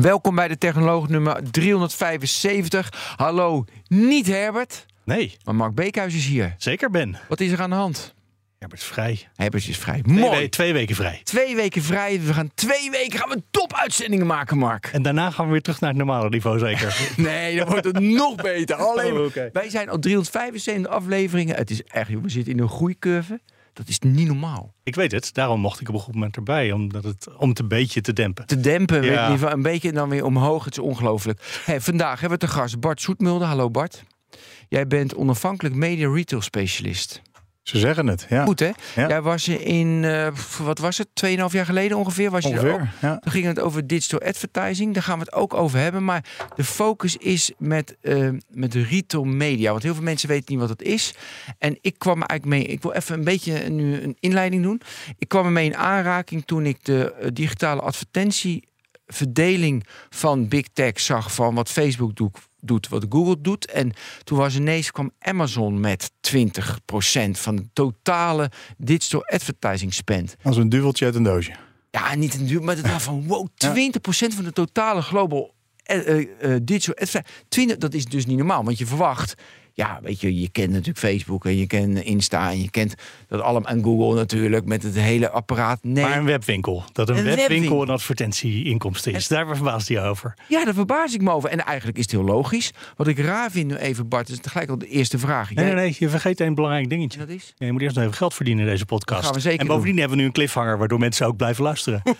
Welkom bij de Technoloog nummer 375. Hallo, niet Herbert, Nee, maar Mark Beekhuis is hier. zeker Ben. Wat is er aan de hand? Herbert is vrij. Herbert is vrij. Twee, Mooi. we- twee weken vrij. Twee weken vrij. We gaan twee weken gaan we top-uitzendingen maken, Mark. En daarna gaan we weer terug naar het normale niveau, zeker. Nee, dan wordt het nog beter. Alleen, Oh. Wij zijn al 375 afleveringen. Het is echt, we zitten in een groeicurve. Dat is niet normaal. ik weet het, daarom mocht ik op een goed moment erbij, omdat het, om het een beetje te dempen. Te dempen, weet Ja. je, van een beetje dan weer omhoog. Het is ongelooflijk. Hey, vandaag hebben we te gast Bart Soetmulde. Hallo Bart. Jij bent onafhankelijk media retail specialist. Ze zeggen het, ja. Goed hè? Ja. Jij was er in, eh, wat was het, 2,5 jaar geleden ongeveer? Was je er ook? Ja. Toen ging het over digital advertising. Daar gaan we het ook over hebben. Maar de focus is met, eh, met de retail media. Want heel veel mensen weten niet wat het is. En ik kwam er eigenlijk mee. Ik wil even een beetje nu een inleiding doen. Ik kwam ermee in aanraking toen ik de eh, digitale advertentieverdeling van Big Tech zag. Van wat Facebook doet, doet, wat Google doet. En toen was ineens kwam Amazon met 20% van de totale digital advertising spend. Als een duveltje uit een doosje. Ja, niet een duur, maar het was van wow, 20% van de totale global eh, eh, digital advertising. 20, dat is dus niet normaal, want je verwacht. Ja, weet je, je kent natuurlijk Facebook en je kent Insta en je kent dat allemaal en Google natuurlijk met het hele apparaat. Nee, Maar een webwinkel, dat een, Een webwinkel, webwinkel. een advertentieinkomsten is, daar verbaast hij over. ja, daar verbaas ik me over. En eigenlijk is het heel logisch. Wat ik raar vind nu even, Bart, is tegelijk al de eerste vraag. Nee, Jij- nee, nee, je vergeet een belangrijk dingetje. Dat is? Ja, je moet eerst nog even geld verdienen in deze podcast. gaan we zeker en bovendien hebben we nu een cliffhanger, waardoor mensen ook blijven luisteren.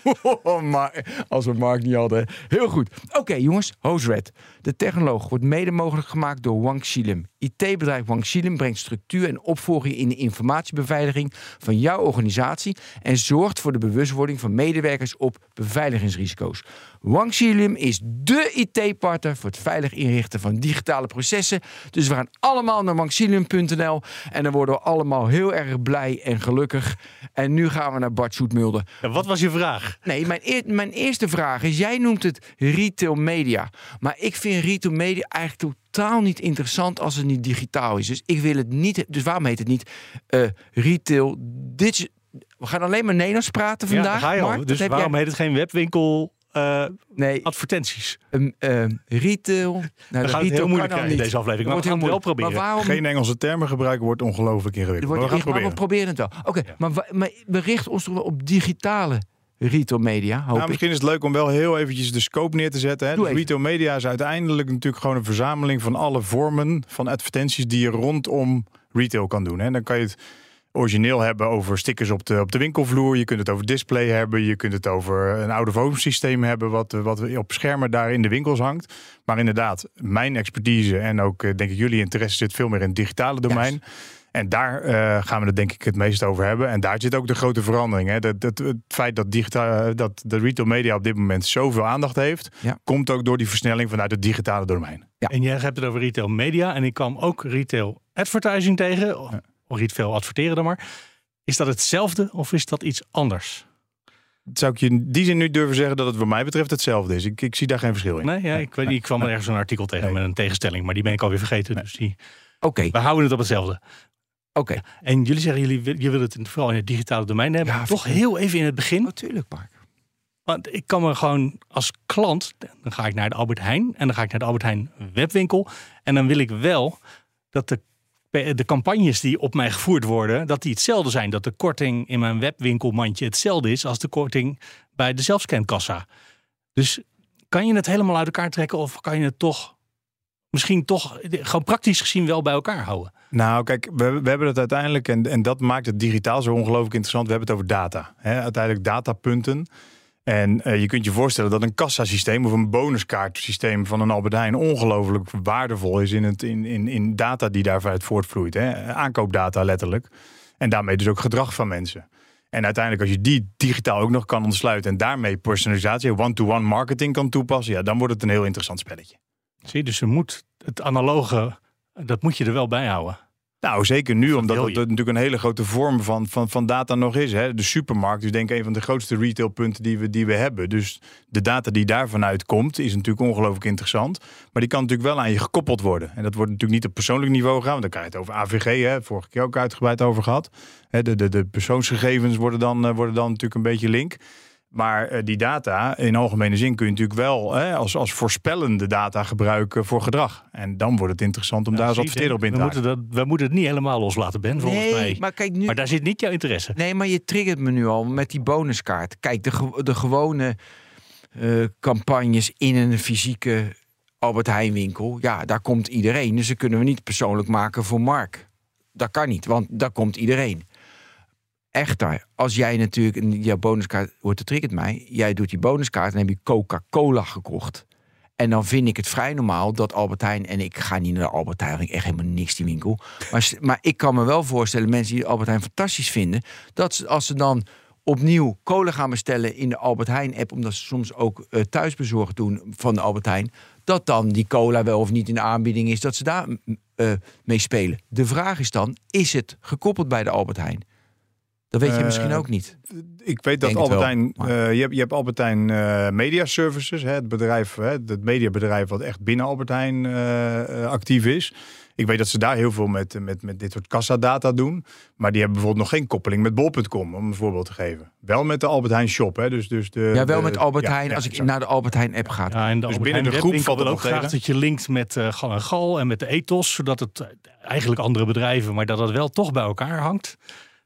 Maar als we Mark niet hadden. Heel goed. Oké, jongens. Hostred. De technoloog wordt mede mogelijk gemaakt door Wang Xilem. IT-bedrijf Wang brengt structuur en opvolging in de informatiebeveiliging van jouw organisatie en zorgt voor de bewustwording van medewerkers op beveiligingsrisico's. Wang is dé IT-partner voor het veilig inrichten van digitale processen. Dus we gaan allemaal naar wangxilem.nl en dan worden we allemaal heel erg blij en gelukkig. En nu gaan we naar Bart Soetmulder. Ja, wat was je vraag? Nee, mijn, mijn eerste vraag is: jij noemt het retail media. Maar ik vind retail media eigenlijk totaal niet interessant als het niet digitaal is. Dus ik wil het niet. Dus waarom heet het niet eh, retail digi- We gaan alleen maar Nederlands praten vandaag. ja, daar ga je Mark. Dus heb waarom jij- heet het geen webwinkel eh, Nee, advertenties? um, um, retail. Nou, de gaan het retail heel moeilijk dan krijgen in niet. deze aflevering, maar we gaan het wel proberen. Maar waarom, Geen Engelse termen gebruiken wordt ongelooflijk ingewikkeld. het wordt maar we gaan het proberen. maar we proberen het wel. Oké, maar, maar we richten ons toch wel op digitale retail media, hoop Nou, ik. misschien is het leuk om wel heel eventjes de scope neer te zetten. Hè. Dus retail media is uiteindelijk natuurlijk gewoon een verzameling van alle vormen van advertenties die je rondom retail kan doen. Hè. Dan kan je het origineel hebben over stickers op de, op de winkelvloer. Je kunt het over display hebben. Je kunt het over een oude home systeem hebben wat, wat op schermen daar in de winkels hangt. Maar inderdaad, mijn expertise en ook eh, denk ik jullie interesse zit veel meer in het digitale domein. En daar eh, gaan we het denk ik het meest over hebben. En daar zit ook de grote verandering. Hè. Dat, dat, het feit dat, digitaal, dat de retail media op dit moment zoveel aandacht heeft, Ja. komt ook door die versnelling vanuit het digitale domein. Ja. En jij hebt het over retail media. En ik kwam ook retail advertising tegen. Of of retail adverteren dan maar. Is dat hetzelfde of is dat iets anders? Zou ik je in die zin nu durven zeggen dat het wat mij betreft hetzelfde is. Ik, ik zie daar geen verschil in. Nee, ja, ik, weet niet, ik kwam er ergens een artikel tegen Nee. met een tegenstelling. Maar die ben ik alweer vergeten. Dus die, Oké, we houden het op hetzelfde. Oké. En jullie zeggen, jullie, je wil het vooral in het digitale domein hebben. Ja, Toch heel even in het begin. Natuurlijk, Mark. Want ik kan me gewoon als klant, dan ga ik naar de Albert Heijn en dan ga ik naar de Albert Heijn webwinkel. En dan wil ik wel dat de, de campagnes die op mij gevoerd worden, dat die hetzelfde zijn. Dat de korting in mijn webwinkelmandje hetzelfde is als de korting bij de zelfscankassa. Dus kan je het helemaal uit elkaar trekken of kan je het toch misschien toch gewoon praktisch gezien wel bij elkaar houden? Nou, kijk, we, we hebben het uiteindelijk, en, en dat maakt het digitaal zo ongelooflijk interessant. We hebben het over data. Hè? Uiteindelijk datapunten. En eh, je kunt je voorstellen dat een kassasysteem of een bonuskaartsysteem van een Albert Heijn ongelooflijk waardevol is in, het, in, in, in data die daaruit voortvloeit. Hè? Aankoopdata letterlijk. En daarmee dus ook gedrag van mensen. En uiteindelijk, als je die digitaal ook nog kan ontsluiten en daarmee personalisatie, one-to-one marketing kan toepassen, ja, dan wordt het een heel interessant spelletje. Zie je, dus je moet het analoge, dat moet je er wel bij houden. Nou, zeker nu, Dat omdat je. natuurlijk een hele grote vorm van, van, van data nog is. Hè. De supermarkt is denk ik een van de grootste retailpunten die we, die we hebben. Dus de data die daarvan uitkomt is natuurlijk ongelooflijk interessant. Maar die kan natuurlijk wel aan je gekoppeld worden. En dat wordt natuurlijk niet op persoonlijk niveau gaan. Want dan kan je het over AVG, hè, vorige keer ook uitgebreid over gehad. Hè, de, de, de persoonsgegevens worden dan, eh, worden dan natuurlijk een beetje link. Maar eh, die data, in algemene zin, kun je natuurlijk wel hè, als, als voorspellende data gebruiken voor gedrag. En dan wordt het interessant om daar als Zie je, adverteerder op in te moeten, dat, we moeten het niet helemaal loslaten, Ben, volgens nee, mij. Maar, maar kijk nu. daar zit niet jouw interesse. Nee, maar je triggert me nu al met die bonuskaart. Kijk, de, de gewone eh, campagnes in een fysieke Albert Heijn winkel. Ja, daar komt iedereen. Dus dat kunnen we niet persoonlijk maken voor Mark. Dat kan niet, want daar komt iedereen. Echter, als jij natuurlijk een jouw bonuskaart wordt, het triggert mij. Jij doet die bonuskaart en heb je Coca-Cola gekocht. En dan vind ik het vrij normaal dat Albert Heijn... en ik ga niet naar de Albert Heijn, ik echt helemaal niks die winkel. Maar, maar ik kan me wel voorstellen, mensen die Albert Heijn fantastisch vinden... dat ze, als ze dan opnieuw cola gaan bestellen in de Albert Heijn-app... omdat ze soms ook eh, thuisbezorgd doen van de Albert Heijn... dat dan die cola wel of niet in de aanbieding is... dat ze daar eh, mee spelen. De vraag is dan, is het gekoppeld bij de Albert Heijn? Dat weet je Eh, misschien ook niet. Ik weet dat Albertijn, maar- eh, je, hebt, je hebt Albertijn eh Media Services, hè, het bedrijf, hè, het mediabedrijf wat echt binnen Albertijn actief is. Ik weet dat ze daar heel veel met, met, met dit soort kassadata doen. Maar die hebben bijvoorbeeld nog geen koppeling met bol.com, om een voorbeeld te geven. Wel met de Albert Heijn shop. Hè, dus, dus de, Ja, wel de- met Albert Heijn, ja, als ik naar de Albert Heijn-app ga. Ja, en de Albert binnen Heijn de groep valt het ook graag tegen. dat je linkt met eh, gal en gal en met de ethos, zodat het eigenlijk andere bedrijven, maar dat het wel toch bij elkaar hangt.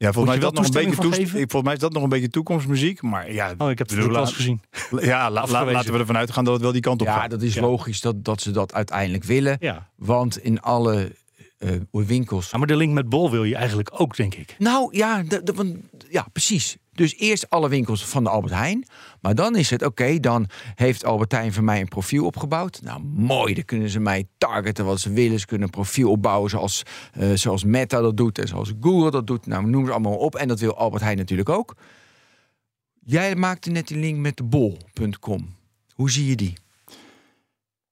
Ja, volgens mij, dat nog een beetje toest- volgens mij is dat nog een beetje toekomstmuziek. Maar ja, Oh, ik heb het la- gezien. ja la- la- Afgewezen. laten we ervan uitgaan dat het wel die kant op Ja, gaat. dat is Ja. logisch dat, dat ze dat uiteindelijk willen. Ja. Want in alle eh, winkels. Ja, maar de link met Bol wil je eigenlijk ook, denk ik. Nou ja, de, de- want- ja, precies. Dus eerst alle winkels van de Albert Heijn. Maar dan is het oké, dan heeft Albert Heijn voor mij een profiel opgebouwd. Nou, mooi, dan kunnen ze mij targeten wat ze willen. Ze kunnen een profiel opbouwen zoals, eh, zoals Meta dat doet en zoals Google dat doet. Nou, noem ze allemaal op. En dat wil Albert Heijn natuurlijk ook. Jij maakte net die link met bol.com. Hoe zie je die?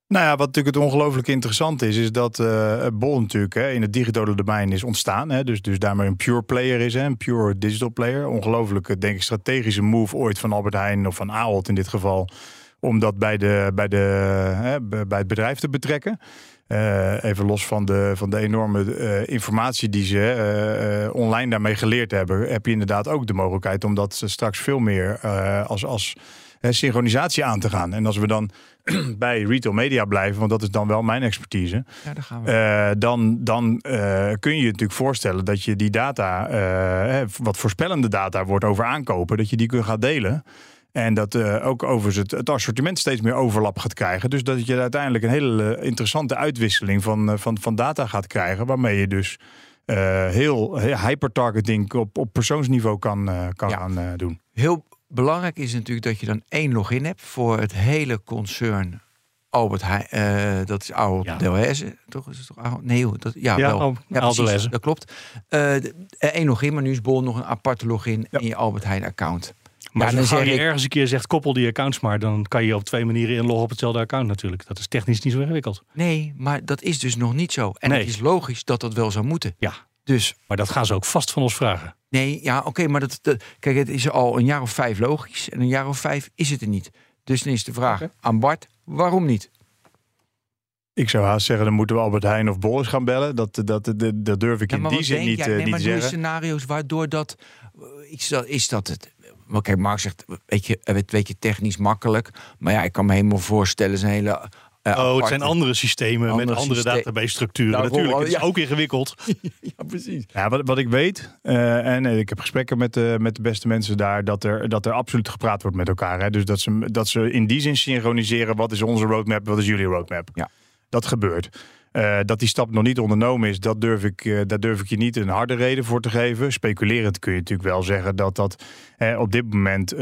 Nou ja, wat natuurlijk het ongelooflijk interessant is, is dat eh Bol natuurlijk hè, in het digitale domein is ontstaan. Hè, dus, dus daarmee een pure player is, hè, een pure digital player. Ongelooflijke, denk ik, strategische move ooit van Albert Heijn of van Ahold in dit geval. Om dat bij, de, bij, de, hè, bij het bedrijf te betrekken. Eh, even los van de, van de enorme eh, informatie die ze online daarmee geleerd hebben, heb je inderdaad ook de mogelijkheid om dat straks veel meer als, als synchronisatie aan te gaan. En als we dan bij retail media blijven, want dat is dan wel mijn expertise, Ja, daar gaan we. eh, dan, dan eh, kun je je natuurlijk voorstellen dat je die data, eh, wat voorspellende data wordt over aankopen, dat je die kunt gaan delen. En dat eh, ook overigens het, het assortiment steeds meer overlap gaat krijgen. Dus dat je uiteindelijk een hele interessante uitwisseling van, eh, van, van data gaat krijgen. Waarmee je dus eh, heel, heel hypertargeting op, op persoonsniveau kan, eh, kan Ja. gaan eh, doen. Heel belangrijk is natuurlijk dat je dan één login hebt voor het hele concern Albert Heijn. eh, dat is Ahold Ja. Delhaize, toch? Is het toch Ahold? Nee, joh, dat, ja, Ja, wel. Al- ja, precies, dat klopt. De- eh, één login, maar nu is Bol nog een aparte login Ja. in je Albert Heijn account. Maar Ja, als dan je ik- ergens een keer zegt koppel die accounts maar, dan kan je op twee manieren inloggen op hetzelfde account natuurlijk. Dat is technisch niet zo ingewikkeld. Nee, maar dat is dus nog niet zo. En Nee. het is logisch dat dat wel zou moeten. Ja, Dus maar dat gaan ze ook vast van ons vragen. nee, ja, oké, maar dat, dat- kijk, het is al een jaar of vijf logisch. En een jaar of vijf is het er niet. Dus dan is de vraag aan Bart, waarom niet? Ik zou haast zeggen, dan moeten we Albert Heijn of eens gaan bellen. Dat, dat, dat, dat durf ik Ja, in maar die zin niet, jij? eh, nee, niet maar te je zeggen. scenario's waardoor dat... eh, Is dat, is dat het... Maar kijk, Mark zegt, weet je, het weet je technisch makkelijk. Maar ja, ik kan me helemaal voorstellen, zijn hele... eh, Oh, het zijn andere systemen Andere met andere systeem- database structuren. Natuurlijk, het is ja. ook ingewikkeld. Ja, precies. Ja, wat, wat ik weet, eh, en eh, ik heb gesprekken met, de met de beste mensen daar, dat er, dat er absoluut gepraat wordt met elkaar. Hè? Dus dat ze, dat ze in die zin synchroniseren, wat is onze roadmap, wat is jullie roadmap. Ja. Dat gebeurt. Eh, dat die stap nog niet ondernomen is, dat durf ik, eh, daar durf ik je niet een harde reden voor te geven. Speculerend kun je natuurlijk wel zeggen dat dat op dit moment eh,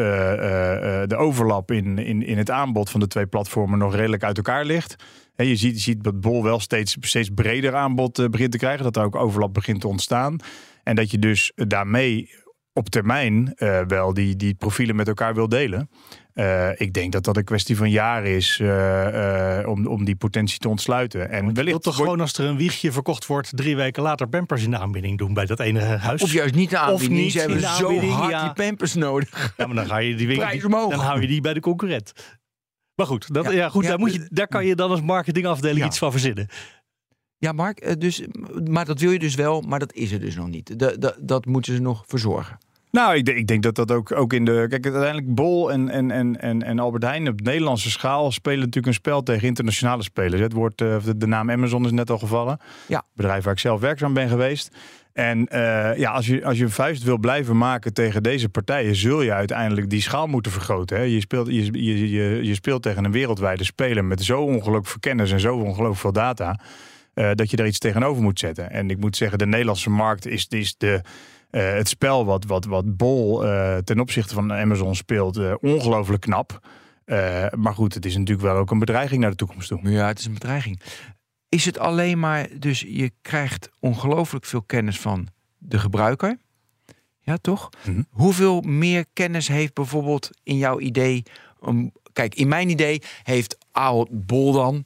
de overlap in, in, in het aanbod van de twee platformen nog redelijk uit elkaar ligt. Hè, je, ziet, je ziet dat Bol wel steeds, steeds breder aanbod begint te krijgen, dat er ook overlap begint te ontstaan. En dat je dus daarmee op termijn eh, wel die, die profielen met elkaar wil delen. Eh, ik denk dat dat een kwestie van jaren is eh, eh, om, om die potentie te ontsluiten. En Je wilt wellicht toch wordt- gewoon als er een wiegje verkocht wordt, drie weken later pampers in de aanbieding doen bij dat ene huis. Of juist niet de aanbieding. niet Ze hebben zo hard ja. die pampers nodig. Ja, maar dan ga je die winkel, omhoog. dan hou je die bij de concurrent. Maar goed, dat, Ja. ja, goed Ja, daar, moet je, daar kan je dan als marketingafdeling Ja. iets van verzinnen. Ja, Mark, dus, maar dat wil je dus wel, maar dat is er dus nog niet. De, de- dat moeten ze nog verzorgen. Nou, ik, denk- ik denk dat dat ook, ook in de. Kijk, uiteindelijk Bol en, en, en, en, en Albert Heijn op Nederlandse schaal spelen natuurlijk een spel tegen internationale spelers. Het wordt, eh, de, de naam Amazon is net al gevallen. Ja. Bedrijf waar ik zelf werkzaam ben geweest. En eh, ja, als je, als je een vuist wil blijven maken tegen deze partijen, zul je uiteindelijk die schaal moeten vergroten. Hè? Je, speelt, je, je, je, je speelt tegen een wereldwijde speler met zo ongelooflijk veel kennis en zo ongelooflijk veel data. eh, dat je daar iets tegenover moet zetten. En ik moet zeggen, de Nederlandse markt is, is de, eh, het spel wat, wat, wat Bol eh, ten opzichte van Amazon speelt, eh, ongelooflijk knap. Maar goed, het is natuurlijk wel ook een bedreiging naar de toekomst toe. Ja, het is een bedreiging. Is het alleen maar, dus je krijgt ongelooflijk veel kennis van de gebruiker. Ja, toch? Mhm. Hoeveel meer kennis heeft bijvoorbeeld in jouw idee... Um, kijk, in mijn idee heeft Ahold Bol dan...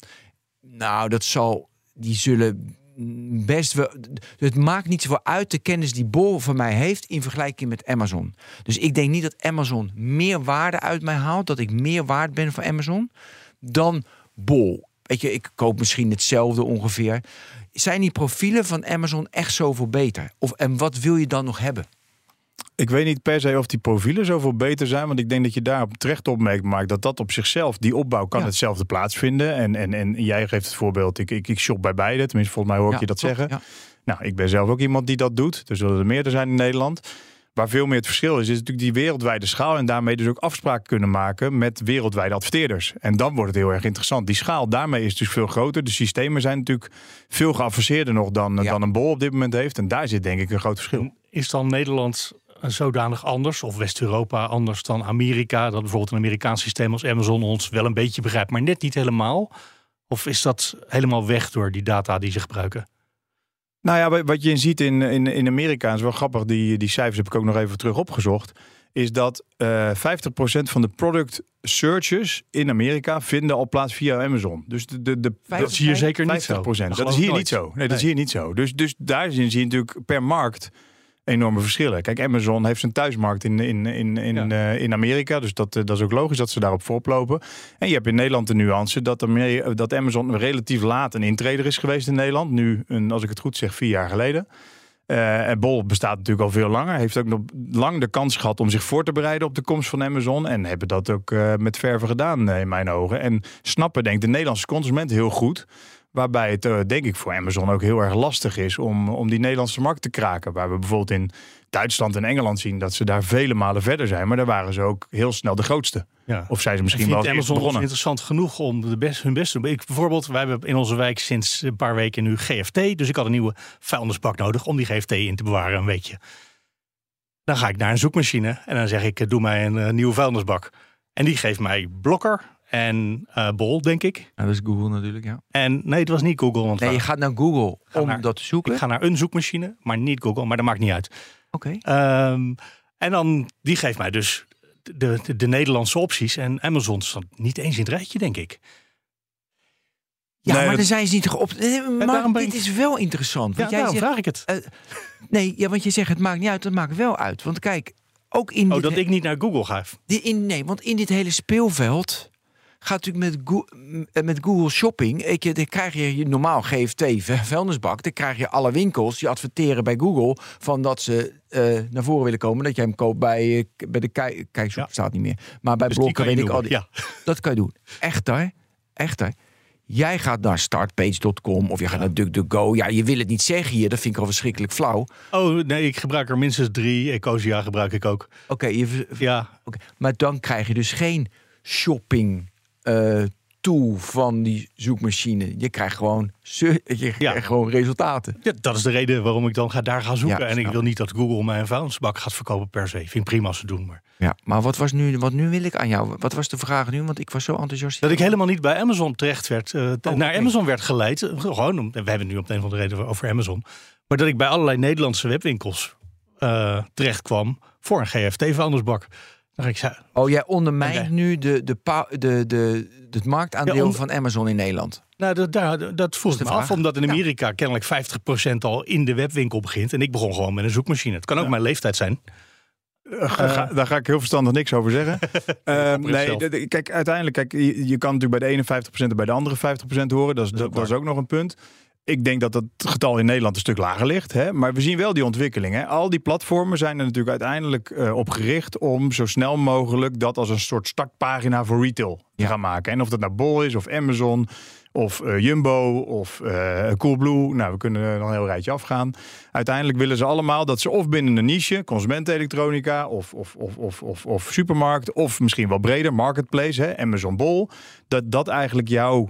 Nou, dat zal... Die zullen best wel... Het maakt niet zoveel uit de kennis die Bol van mij heeft... in vergelijking met Amazon. Dus ik denk niet dat Amazon meer waarde uit mij haalt... dat ik meer waard ben voor Amazon... dan Bol. Weet je, ik koop misschien hetzelfde ongeveer. Zijn die profielen van Amazon echt zoveel beter? Of, en wat wil je dan nog hebben? Ik weet niet per se of die profielen zoveel beter zijn. Want ik denk dat je daar op terecht opmerkt, Mark, dat dat op zichzelf, die opbouw kan Ja. hetzelfde plaatsvinden. En, en, en jij geeft het voorbeeld, ik, ik, ik shop bij beide. Tenminste, volgens mij hoor ik Ja, je dat zeggen. ja. Nou, ik ben zelf ook iemand die dat doet. Er zullen er meerdere zijn in Nederland. Waar veel meer het verschil is, is natuurlijk die wereldwijde schaal. En daarmee dus ook afspraken kunnen maken met wereldwijde adverteerders. En dan wordt het heel erg interessant. Die schaal daarmee is dus veel groter. De systemen zijn natuurlijk veel geavanceerder nog dan, Ja. dan een bol op dit moment heeft. En daar zit denk ik een groot verschil. Is dan Nederland zodanig anders, of West-Europa anders dan Amerika, dat bijvoorbeeld een Amerikaans systeem als Amazon ons wel een beetje begrijpt, maar net niet helemaal? Of is dat helemaal weg door die data die ze gebruiken? Nou ja, wa- wat je ziet in, in, in Amerika, is wel grappig, die, die cijfers heb ik ook nog even terug opgezocht. Is dat eh 50% van de product searches in Amerika vinden al plaats via Amazon. Dus de, de, de, Dat is hier zeker niet zo. 50%. Dat, geloof is hier nooit. niet zo. Nee, dat Nee. is hier niet zo. Dus, dus daar zie je natuurlijk per markt enorme verschillen. Kijk, Amazon heeft zijn thuismarkt in, in, in, in, Ja. eh, in Amerika. Dus dat, eh, dat is ook logisch dat ze daarop voorop En je hebt in Nederland de nuance dat, er, dat Amazon relatief laat een intreder is geweest in Nederland. Nu, een, als ik het goed zeg, vier jaar geleden. Eh, en Bol bestaat natuurlijk al veel langer. Heeft ook nog lang de kans gehad om zich voor te bereiden op de komst van Amazon. En hebben dat ook eh, met verve gedaan, eh, in mijn ogen. En snappen, denk ik, de Nederlandse consument heel goed. Waarbij het, eh, denk ik, voor Amazon ook heel erg lastig is om, om die Nederlandse markt te kraken. Waar we bijvoorbeeld in Duitsland en Engeland zien dat ze daar vele malen verder zijn. Maar daar waren ze ook heel snel de grootste. Ja. Of zijn ze misschien wel Amazon begonnen. interessant genoeg om de best, hun best te doen? Ik, bijvoorbeeld, wij hebben in onze wijk sinds een paar weken nu GFT. Dus ik had een nieuwe vuilnisbak nodig om die GFT in te bewaren een weekje. Dan ga ik naar een zoekmachine en dan zeg ik, eh, doe mij een eh, nieuwe vuilnisbak. En die geeft mij Blokker en eh, Bol, denk ik. Dat is Google natuurlijk, ja. En nee, het was niet Google. Want Nee, je gaat naar Google om naar- dat te zoeken. ik ga naar een zoekmachine, maar niet Google. Maar dat maakt niet uit. Oké. Ehm, en dan, die geeft mij dus de, de, de Nederlandse opties. En Amazon staat niet eens in het rijtje, denk ik. Ja, Nee, maar dan zijn ze niet op. Nee, maar dit ik- is wel interessant. Ja, Want jij daarom zegt, vraag ik het. nee, ja, want je zegt het maakt niet uit. Dat maakt wel uit. Want kijk, ook in Oh, dat ik niet naar Google ga. In, nee, want in dit hele speelveld gaat natuurlijk met, Go- met Google Shopping. Weet je, dan krijg je normaal GFT vu- vuilnisbak. Dan krijg je alle winkels die adverteren bij Google van dat ze eh, naar voren willen komen. Dat jij hem koopt bij, eh, bij de kijk, kijkshop Ja. staat niet meer. Maar bij Dus blokken weet ik al. Die, Ja. Dat kan je doen. Echter, echter. Jij gaat naar startpage.com of je gaat naar DuckDuckGo. Ja, je wil het niet zeggen hier. Dat vind ik al verschrikkelijk flauw. Oh, nee, ik gebruik er minstens drie. Ecosia gebruik ik ook. Oké, je v- Ja, Oké, Maar dan krijg je dus geen shopping eh, tool van die zoekmachine. Je krijgt gewoon, je krijgt gewoon resultaten. Ja, dat is de reden waarom ik dan ga, daar ga zoeken. Ja, en ik wil niet dat Google mij een vuilnisbak gaat verkopen per se. Vind ik prima als ze doen. Maar Ja, maar wat was nu, wat nu wil ik aan jou? Wat was de vraag nu? Want ik was zo enthousiast. dat ik helemaal niet bij Amazon terecht werd. eh, Oh, naar. Amazon werd geleid. eh, Gewoon, we hebben het nu op een of andere reden over Amazon. Maar dat ik bij allerlei Nederlandse webwinkels terecht kwam. voor een GFT-vuilnisbak. Oh, jij ondermijnt nu de, de, de, de, het marktaandeel Ja, om- van Amazon in Nederland. nou, dat, daar, dat vroeg de me af, omdat in Amerika kennelijk 50% al in de webwinkel begint. En ik begon gewoon met een zoekmachine. Het kan ook mijn leeftijd zijn. Eh, ga- daar ga ik heel verstandig niks over zeggen. Ehm, nee, kijk, uiteindelijk, kijk, je, je kan natuurlijk bij de ene 50% en bij de andere 50% horen. Dat is, dat, ook dat is ook nog een punt. Ik denk dat dat getal in Nederland een stuk lager ligt. Hè? Maar we zien wel die ontwikkeling. Hè? Al die platformen zijn er natuurlijk uiteindelijk eh, op gericht om zo snel mogelijk dat als een soort startpagina voor retail te Ja. gaan maken. En of dat nou Bol is of Amazon of eh, Jumbo of eh, Coolblue. Nou, we kunnen er nog een heel rijtje afgaan. Uiteindelijk willen ze allemaal dat ze of binnen een niche, consumentenelektronica of, of, of, of, of, of supermarkt, of misschien wel breder, marketplace, hè, Amazon Bol, dat dat eigenlijk jouw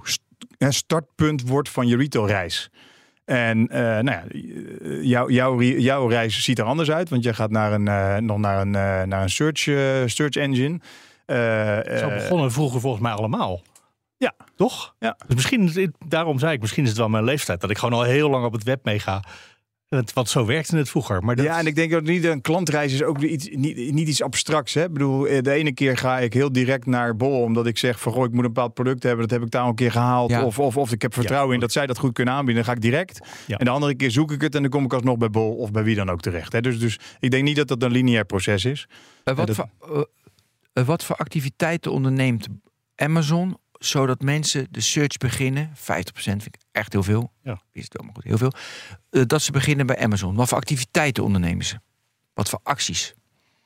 startpunt wordt van je retailreis. En eh, nou ja, eh, jouw, jouw, re- jouw reis ziet er anders uit, want je gaat naar een, eh, nog naar een, naar een search, search engine. Zo begonnen vroeger volgens mij allemaal. Ja. Toch? Ja. Dus misschien, daarom zei ik, misschien is het wel mijn leeftijd. Dat ik gewoon al heel lang op het web meega. Het- Want zo werkte het vroeger. Maar dat, Ja, en ik denk dat niet een klantreis is ook iets, niet, niet iets abstracts. Hè? Ik bedoel, eh, de ene keer ga ik heel direct naar Bol, omdat ik zeg van goh, ik moet een bepaald product hebben. Dat heb ik daar al een keer gehaald. Ja. Of, of, of ik heb vertrouwen in dat zij dat goed kunnen aanbieden. Dan ga ik direct. Ja. En de andere keer zoek ik het en dan kom ik alsnog bij Bol of bij wie dan ook terecht. Hè? Dus, dus ik denk niet dat dat een lineair proces is. Eh, wat, dat- voor, eh, wat voor activiteiten onderneemt Amazon zodat mensen de search beginnen? 50% vind ik echt heel veel. Ja. Is het wel maar goed, heel veel. Eh, dat ze beginnen bij Amazon. Wat voor activiteiten ondernemen ze? Wat voor acties?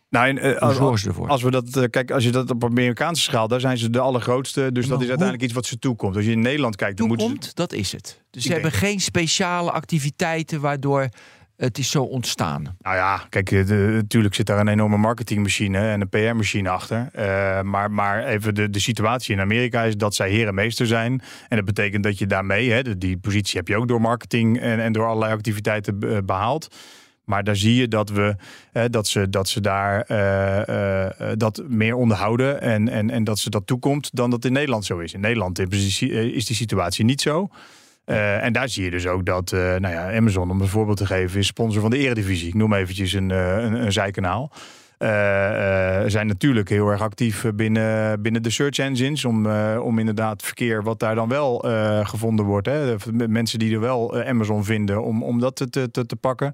Nou, en, eh, als, als we dat, eh, kijk, als je dat op Amerikaanse schaal, daar zijn ze de allergrootste. Dus Maar dat is uiteindelijk iets wat ze toekomt. Als je in Nederland kijkt, dan ze. toekomt, dat is het. Dus ze hebben geen speciale activiteiten waardoor het is zo ontstaan. Nou ja, kijk, eh, natuurlijk zit daar een enorme marketingmachine en een PR-machine achter. Eh, maar, maar even de, de situatie in Amerika is dat zij heer en meester zijn. En dat betekent dat je daarmee, hè, die positie heb je ook door marketing en, en door allerlei activiteiten be- behaald. Maar daar zie je dat, we, eh, dat, ze, dat ze daar eh, eh, eh, dat meer onderhouden en, en, en dat ze dat toekomt dan dat in Nederland zo is. In Nederland eh, is die situatie niet zo. Eh, en daar zie je dus ook dat eh, nou ja, Amazon, om een voorbeeld te geven, is sponsor van de Eredivisie. Ik noem eventjes een, eh, een, een zijkanaal. Eh, zijn natuurlijk heel erg actief binnen, binnen de search engines. Om, eh, om inderdaad verkeer wat daar dan wel gevonden wordt. Hè. Mensen die er wel Amazon vinden, om, om dat te, te, te pakken.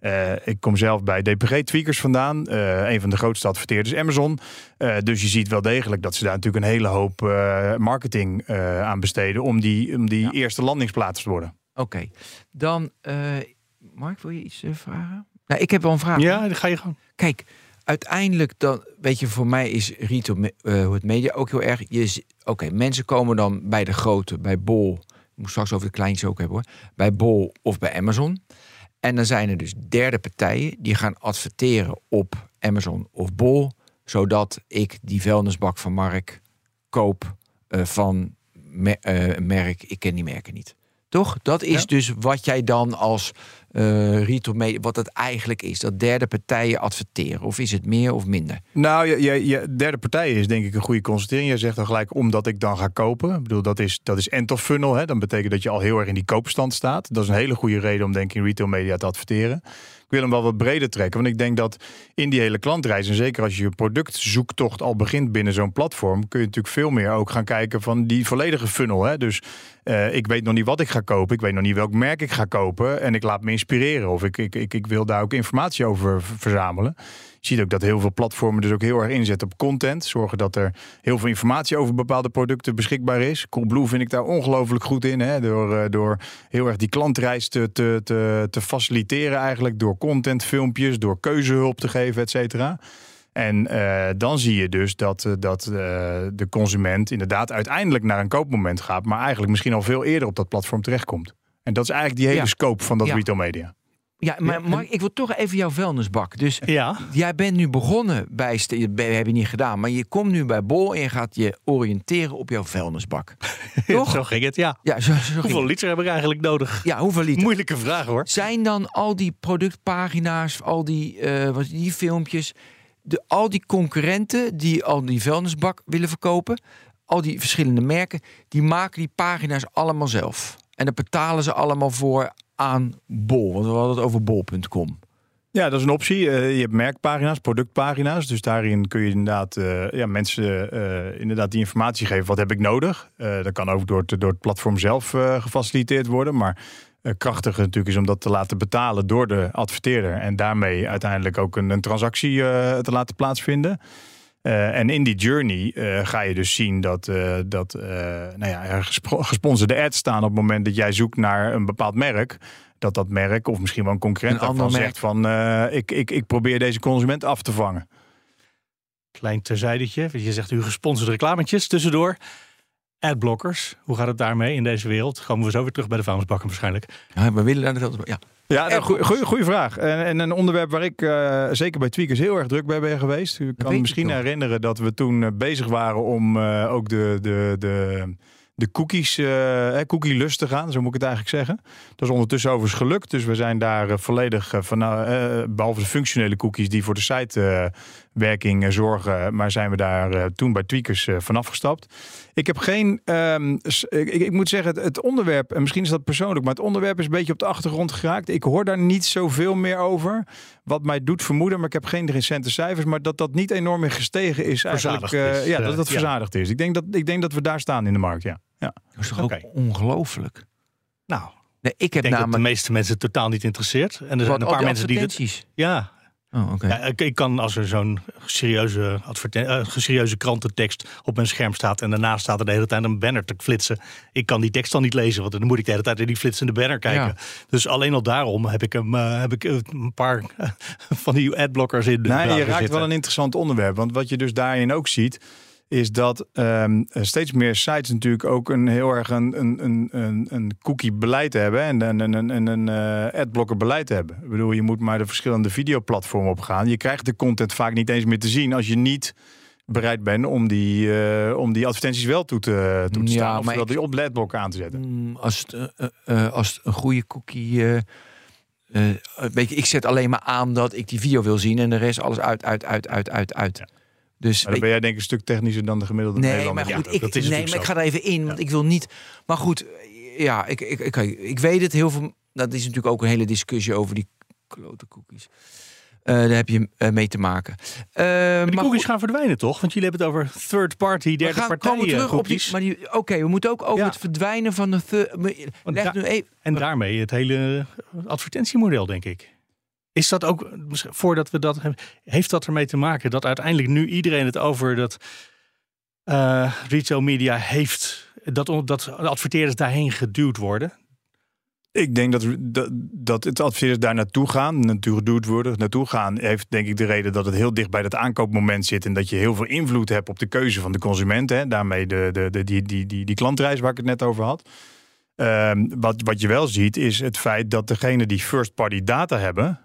Eh, ik kom zelf bij DPG Tweakers vandaan. Eh, een van de grootste adverteerders Amazon. Eh, dus je ziet wel degelijk dat ze daar natuurlijk een hele hoop eh, marketing eh, aan besteden. Om die, om die Ja. eerste landingsplaats te worden. Oké, dan eh, Mark, wil je iets eh, vragen? Nou, ik heb wel een vraag. Ja, dan ga je gewoon. Kijk, uiteindelijk dan, weet je, voor mij is retail, eh, hoe het media ook heel erg. Oké, mensen komen dan bij de grote, bij Bol. Ik moet straks over de kleintjes ook hebben hoor. Bij Bol of bij Amazon. En dan zijn er dus derde partijen die gaan adverteren op Amazon of Bol, zodat ik die vuilnisbak van Mark koop eh, van eh, merk. Ik ken die merken niet. Toch? Dat is Ja. dus wat jij dan als eh retail media, wat het eigenlijk is. Dat derde partijen adverteren. Of is het meer of minder? Nou, je, je, je derde partij is denk ik een goede constatering. Jij zegt dan gelijk omdat ik dan ga kopen. Ik bedoel, dat is, dat is end of funnel. Hè? Dan betekent dat je al heel erg in die koopstand staat. Dat is een hele goede reden om denk ik in retail media te adverteren. Ik wil hem wel wat breder trekken. Want ik denk dat in die hele klantreis, en zeker als je je productzoektocht al begint binnen zo'n platform, kun je natuurlijk veel meer ook gaan kijken van die volledige funnel. Hè? Dus eh, ik weet nog niet wat ik ga kopen. Ik weet nog niet welk merk ik ga kopen. En ik laat me inspireren. Of ik, ik, ik, ik wil daar ook informatie over verzamelen. Je ziet ook dat heel veel platformen dus ook heel erg inzetten op content. Zorgen dat er heel veel informatie over bepaalde producten beschikbaar is. Coolblue vind ik daar ongelooflijk goed in. Hè? Door, eh, door heel erg die klantreis te, te, te, te faciliteren eigenlijk. Door content, filmpjes, door keuzehulp te geven, et cetera. En eh, dan zie je dus dat, eh, dat de consument inderdaad uiteindelijk naar een koopmoment gaat. Maar eigenlijk misschien al veel eerder op dat platform terechtkomt. En dat is eigenlijk die hele Ja. scope van dat Ja. retail media. Ja, maar Mark, ik wil toch even jouw vuilnisbak. Dus Ja. jij bent nu begonnen bij... St- Dat heb je niet gedaan. Maar je komt nu bij Bol en je gaat je oriënteren op jouw vuilnisbak. Toch? Zo ging het, ja. Ja, zo, zo ging Hoeveel liter heb ik eigenlijk nodig? Ja, hoeveel liter? Moeilijke vraag hoor. Zijn dan al die productpagina's, al die, eh, wat, die filmpjes... De, al die concurrenten die al die vuilnisbak willen verkopen... al die verschillende merken... die maken die pagina's allemaal zelf. En daar betalen ze allemaal voor aan Bol. Want we hadden het over bol.com. Ja, dat is een optie. Eh, je hebt merkpagina's, productpagina's. Dus daarin kun je inderdaad eh, ja, mensen eh, inderdaad die informatie geven. Wat heb ik nodig? dat kan ook door het, door het platform zelf gefaciliteerd worden. Maar krachtig natuurlijk is om dat te laten betalen door de adverteerder. En daarmee uiteindelijk ook een, een transactie te laten plaatsvinden. En in die journey ga je dus zien dat, dat nou ja, er gesponsorde ads staan op het moment dat jij zoekt naar een bepaald merk dat dat merk of misschien wel een concurrent daarvan zegt van ik, ik, ik probeer deze consument af te vangen. Klein terzijdetje, je zegt u gesponsorde reclametjes tussendoor. Adblockers, hoe gaat het daarmee in deze wereld? Komen we zo weer terug bij de vuilnisbakken waarschijnlijk. Ja, we willen naar de ja. Ja, goede vraag. En, en, een onderwerp waar ik uh, zeker bij Tweakers heel erg druk bij ben geweest. U kan misschien herinneren dat we toen uh, bezig waren om uh, ook de, de, de de cookies, uh, cookie lust te gaan, zo moet ik het eigenlijk zeggen. Dat is ondertussen overigens gelukt, dus we zijn daar uh, volledig uh, van, behalve de functionele cookies die voor de sitewerking zorgen, maar zijn we daar toen bij Tweakers vanaf gestapt. Ik heb geen, um, ik, ik, moet zeggen, het, het, onderwerp, en misschien is dat persoonlijk, maar het onderwerp is een beetje op de achtergrond geraakt. Ik hoor daar niet zoveel meer over, wat mij doet vermoeden, maar ik heb geen recente cijfers, maar dat dat niet enorm meer gestegen is eigenlijk. Is, ja, dat dat verzadigd is. Ik denk dat, ik denk dat we daar staan in de markt, ja. Ja. Dat is toch ook ongelooflijk? Nou, nee, ik heb namelijk... de meeste mensen totaal niet interesseert. En er zijn een paar mensen die het. Ja. Oh, okay. ja, ik kan als er zo'n serieuze, uh, serieuze krantentekst op mijn scherm staat en daarnaast staat er de hele tijd een banner te flitsen. Ik kan die tekst dan niet lezen, want dan moet ik de hele tijd in die flitsende banner kijken. Dus alleen al daarom heb ik, hem, uh, heb ik een paar van die adblockers in de. Nee, je raakt wel een interessant onderwerp, want wat je dus daarin ook ziet is dat um, steeds meer sites natuurlijk ook een heel erg een, een, een, een cookie beleid hebben en een, een, een, een uh, adblocker beleid hebben. Ik bedoel, je moet maar de verschillende videoplatformen op gaan. Je krijgt de content vaak niet eens meer te zien als je niet bereid bent om die, uh, om die advertenties wel toe te, toe te staan. Ja, of wel die op aan te zetten. Mm, als het, uh, als het een goede cookie... weet je, ik zet alleen maar aan dat ik die video wil zien en de rest alles uit, uit, uit, uit, uit, uit. Ja. Dus maar dan ben jij denk ik een stuk technischer dan de gemiddelde nee, Nederlander. Maar goed, ik, nee, maar ik ga er even in, want ik wil niet... Maar goed, ja, ik, ik, ik, ik weet het heel veel... Dat is natuurlijk ook een hele discussie over die klote cookies. Uh, daar heb je uh, mee te maken. Uh, maar die cookies gaan verdwijnen, toch? Want jullie hebben het over third party, derde we gaan, partijen terug cookies. Op die, maar oké, we moeten ook over het verdwijnen van de. Leg nu even, en daarmee het hele advertentiemodel, denk ik. Is dat ook, voordat we dat hebben, heeft dat ermee te maken dat uiteindelijk nu iedereen het over dat uh, retail media heeft, dat, dat adverteerders daarheen geduwd worden? Ik denk dat, dat, dat het adverteerders daar naartoe gaan, natuurlijk geduwd worden, naartoe gaan, heeft denk ik de reden dat het heel dicht bij dat aankoopmoment zit en dat je heel veel invloed hebt op de keuze van de consument. Hè? Daarmee de, de, de, die, die, die, die klantreis waar ik het net over had. Um, wat, wat je wel ziet is het feit dat degene die first party data hebben,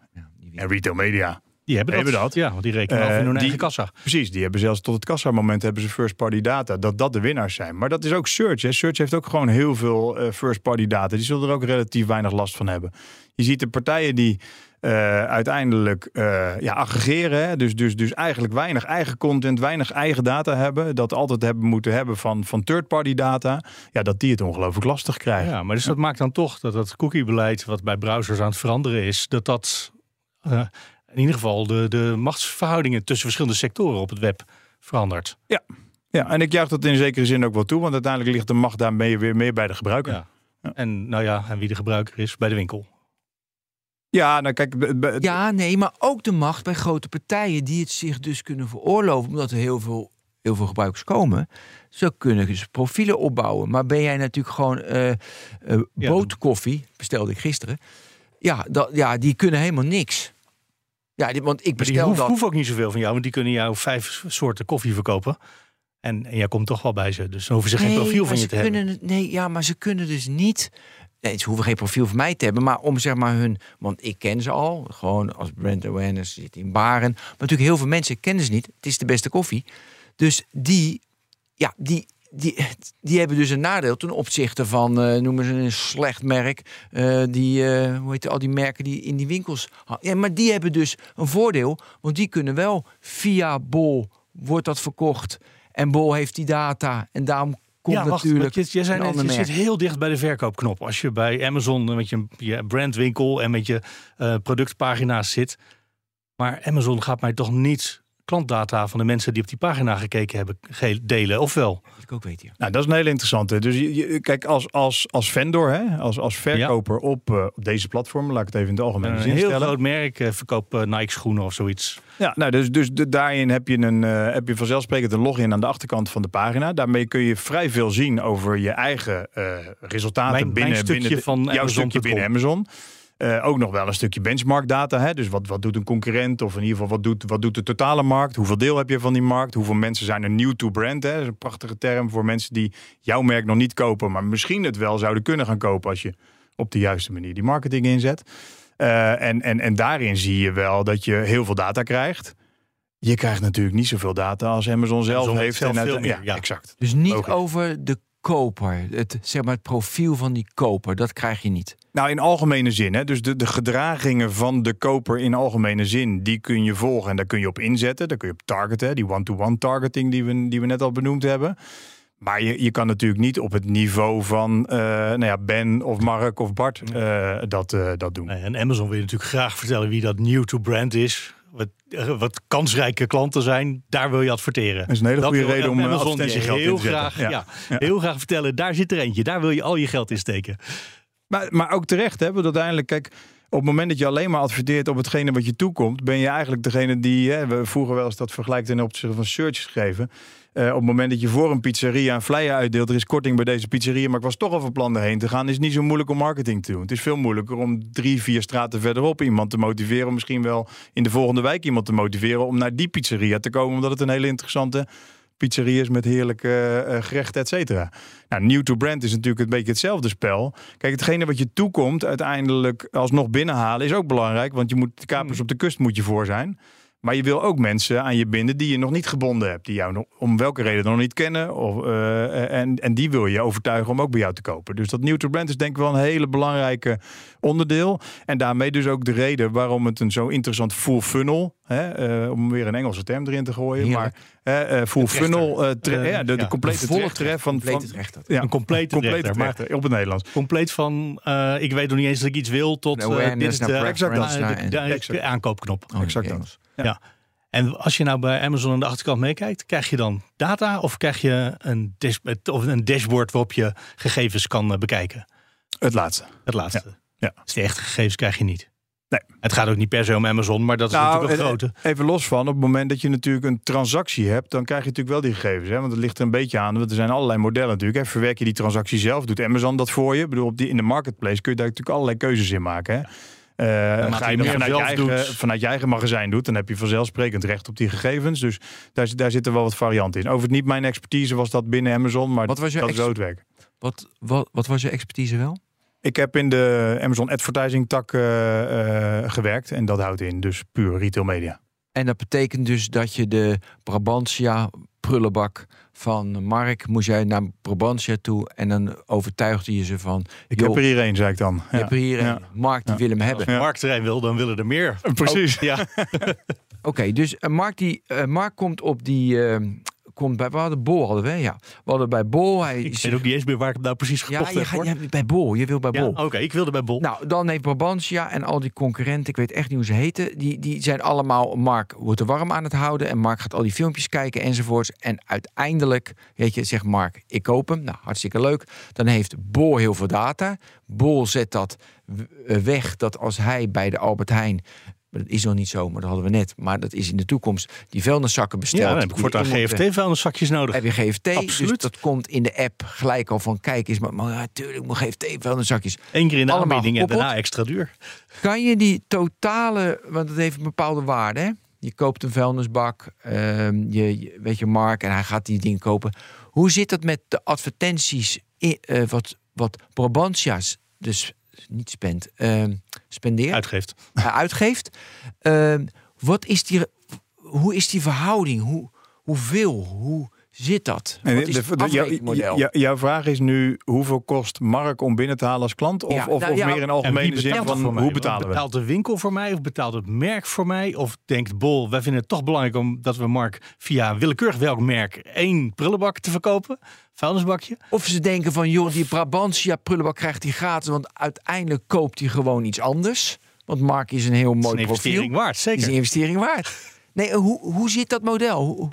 en retail media. Die hebben, hebben dat. Ja, want die rekenen uh, over hun die, eigen kassa. Precies, die hebben zelfs tot het kassamoment hebben ze first party data. Dat dat de winnaars zijn. Maar dat is ook search. Hè. Search heeft ook gewoon heel veel uh, first party data. Die zullen er ook relatief weinig last van hebben. Je ziet de partijen die uh, uiteindelijk ja, aggregeren. Hè. Dus, dus, dus eigenlijk weinig eigen content, weinig eigen data hebben. Dat altijd hebben moeten hebben van, van third party data. Ja, dat die het ongelooflijk lastig krijgen. Ja, maar dus dat maakt dan toch dat het cookiebeleid wat bij browsers aan het veranderen is, dat dat in ieder geval de, de machtsverhoudingen tussen verschillende sectoren op het web verandert. Ja. ja, en ik juich dat in zekere zin ook wel toe, want uiteindelijk ligt de macht daarmee weer meer bij de gebruiker. Ja. En nou ja, en wie de gebruiker is bij de winkel. Ja, nou kijk. Ja, nee, maar ook de macht bij grote partijen die het zich dus kunnen veroorloven, omdat er heel veel, heel veel gebruikers komen. Zo kunnen dus profielen opbouwen. Maar ben jij natuurlijk gewoon uh, uh, bootkoffie, bestelde ik gisteren. Ja, dat, ja, die kunnen helemaal niks. Ja, want ik bestel die hoef, hoef ook niet zoveel van jou, want die kunnen jou vijf soorten koffie verkopen. En, en jij komt toch wel bij ze, dus dan hoeven ze geen profiel van je te kunnen, hebben. Nee, ja, maar ze kunnen dus niet. Nee, ze hoeven geen profiel van mij te hebben, maar om zeg maar hun. Want ik ken ze al, gewoon als brand awareness zit in baren. Maar natuurlijk heel veel mensen kennen ze niet. Het is de beste koffie. Dus die, ja, die, die, die hebben dus een nadeel ten opzichte van, uh, noemen ze een slecht merk, uh, die, uh, hoe heet al die merken die in die winkels. Ja, maar die hebben dus een voordeel, want die kunnen wel via Bol wordt dat verkocht en Bol heeft die data en daarom komt ja, wacht, natuurlijk. je, je, zei een net, je ander zit heel dicht bij de verkoopknop. Als je bij Amazon met je, je brandwinkel en met je eh, productpagina's zit. Maar Amazon gaat mij toch niet klantdata van de mensen die op die pagina gekeken hebben delen, of wel? Dat ik ook weet hier. Nou, dat is een hele interessante. Dus je, je- kijk, als, als, als vendor, hè, als, als verkoper op, eh, op deze platform, laat ik het even in het algemeen Een zin heel stellen. groot merk eh, verkoopt eh, Nike schoenen of zoiets. Ja, nou, dus, dus de- daarin heb je, een, eh, heb je vanzelfsprekend een login aan de achterkant van de pagina. Daarmee kun je vrij veel zien over je eigen eh, resultaten Mijn- mijn binnen, stukje binnen de- van jouw Amazon stukje binnen. Amazon. Eh, ook nog wel een stukje benchmark data. Hè? Dus wat, wat doet een concurrent? Of in ieder geval wat doet, wat doet de totale markt? Hoeveel deel heb je van die markt? Hoeveel mensen zijn er nieuw to brand? Hè? Dat is een prachtige term voor mensen die jouw merk nog niet kopen, maar misschien het wel zouden kunnen gaan kopen als je op de juiste manier die marketing inzet. Eh, en, en, en daarin zie je wel dat je heel veel data krijgt. Je krijgt natuurlijk niet zoveel data als Amazon zelf Amazon heeft. zelf en veel uit- meer, ja, ja. exact. Dus niet Logisch. over de koper. Het, zeg maar, het profiel van die koper. Dat krijg je niet. Nou, in algemene zin. Hè? Dus de, de gedragingen van de koper in algemene zin, die kun je volgen en daar kun je op inzetten. Daar kun je op targeten, die one-to-one targeting die we, die we net al benoemd hebben. Maar je, je kan natuurlijk niet op het niveau van eh, nou ja, Ben of Mark of Bart eh, dat, eh, dat doen. Nee, En Amazon wil je natuurlijk graag vertellen wie dat new to brand is. Wat, wat kansrijke klanten zijn, daar wil je adverteren. Dat is een hele Dat goede reden om Amazon in heel te zetten. graag, Ja. ja. Ja. heel graag vertellen. Daar zit er eentje. Daar wil je al je geld in steken. Maar, maar ook terecht, hè? Want uiteindelijk, kijk, op het moment dat je alleen maar adverteert op hetgene wat je toekomt, ben je eigenlijk degene die, hè, we vroeger wel eens dat vergelijk ten opzichte van search gegeven. Eh, op het moment dat je voor een pizzeria een flyer uitdeelt, er is korting bij deze pizzeria, maar ik was toch al van plan erheen te gaan, is niet zo moeilijk om marketing te doen. Het is veel moeilijker om drie, vier straten verderop iemand te motiveren, misschien wel in de volgende wijk iemand te motiveren om naar die pizzeria te komen, omdat het een hele interessante pizzeria is met heerlijke eh, gerechten, et cetera. Nou, new to brand is natuurlijk een beetje hetzelfde spel. Kijk, hetgene wat je toekomt uiteindelijk alsnog binnenhalen is ook belangrijk. Want je moet de kapers op de kust moet je voor zijn. Maar je wil ook mensen aan je binden die je nog niet gebonden hebt. Die jou nog, om welke reden dan nog niet kennen. Of, eh, en, en die wil je overtuigen om ook bij jou te kopen. Dus dat new to brand is denk ik wel een hele belangrijke onderdeel. En daarmee dus ook de reden waarom het een zo interessant full funnel. Hè, eh, om weer een Engelse term erin te gooien. Heerlijk. Maar eh, eh, full funnel. eh, tre- Eh, ja, de, de ja. complete Volle trechter hè, van, van, Complete recht. ja, Een complete complete trechter, maar- trechter op het Nederlands. Compleet van, eh, ik weet nog niet eens dat ik iets wil, tot eh, dit is de, eh, aankoopknop. Oh, Exact Engels. En als je nou bij Amazon aan de achterkant meekijkt, krijg je dan data of krijg je een, dash, of een dashboard waarop je gegevens kan eh, bekijken? Het laatste. Het laatste. Ja. Dus de echte gegevens krijg je niet. Nee. Het gaat ook niet per se om Amazon, maar dat is natuurlijk een eh, grote. Even los van, op het moment dat je natuurlijk een transactie hebt, dan krijg je natuurlijk wel die gegevens. Hè? Want het ligt er een beetje aan, want er zijn allerlei modellen natuurlijk. Hè? Verwerk je die transactie zelf, doet Amazon dat voor je. Ik bedoel, op die, in de marketplace kun je daar natuurlijk allerlei keuzes in maken. Hè? Eh, Ga je dat vanuit je, eigen, doet. vanuit je eigen magazijn doet, dan heb je vanzelfsprekend recht op die gegevens. Dus daar, zit- daar zitten wel wat varianten in. Over het niet mijn expertise was dat binnen Amazon, maar Wat was je dat is zo het werk. Wat, wat, wat was je expertise wel? Ik heb in de Amazon advertising tak eh, eh, gewerkt en dat houdt in dus puur retail media. En dat betekent dus dat je de Brabantia prullenbak van Mark moest jij naar Brabantia toe en dan overtuigde je ze van Ik heb er hier één, zei ik dan. je hebt er hier een ja. Mark die Ja. wil hem hebben. Als marktterrein wil, dan willen er meer. Precies. Oh, ja. Oké, dus eh, Mark, die, eh, Mark komt op die. eh, komt bij, we Bol, hadden we, ja. We hadden bij Bol. Hij Ik weet ook niet eens meer waar ik hem nou precies ja, gekocht je heb. hoor. je bij Bol. Je wil bij Ja, Bol. Oké, ik wilde bij Bol. Nou, dan heeft Brabantia en al die concurrenten, ik weet echt niet hoe ze heten, die, die zijn allemaal, Mark wordt er warm aan het houden en Mark gaat al die filmpjes kijken enzovoorts. En uiteindelijk, weet je, zegt Mark, ik koop hem. Nou, hartstikke leuk. Dan heeft Bol heel veel data. Bol zet dat weg, dat als hij bij de Albert Heijn, maar dat is nog niet zo, maar dat hadden we net, maar dat is in de toekomst, die vuilniszakken bestelt. ja, dan heb ik voortaan in GFT-vuilniszakjes nodig. heb je GFT, dus Absoluut. dat komt in de app gelijk al van kijk eens, maar, maar natuurlijk, mijn GFT vuilniszakjes. Eén keer in de allemaal aanbieding en daarna extra duur. Kan je die totale, want het heeft een bepaalde waarde. Hè? Je koopt een vuilnisbak, ehm, je, je- weet je, Mark, en hij gaat die dingen kopen. Hoe zit het met de advertenties i- eh, wat, wat Brabantia's, dus niet spend, ehm, spendeert, Uitgeeft. uitgeeft? Ehm, wat is die, hoe is die verhouding? Hoe, hoeveel? Hoe zit dat? En Wat is de- het de- jou- afrekenmodel? jou- jouw vraag is nu: hoeveel kost Mark om binnen te halen als klant? Of, Ja, of, nou of ja, meer in En algemene zin betaalt van mij? hoe betalen we? Betaalt de winkel voor mij of betaalt het merk voor mij? Of denkt Bol, wij vinden het toch belangrijk omdat we Mark via willekeurig welk merk één prullenbak te verkopen, vuilnisbakje. Of ze denken van, joh, die Brabantia prullenbak krijgt hij gratis, want uiteindelijk koopt hij gewoon iets anders. Want Mark is een heel Dat is mooi een investering profiel. waard, is zeker. een investering waard. Nee, hoe, hoe zit dat model?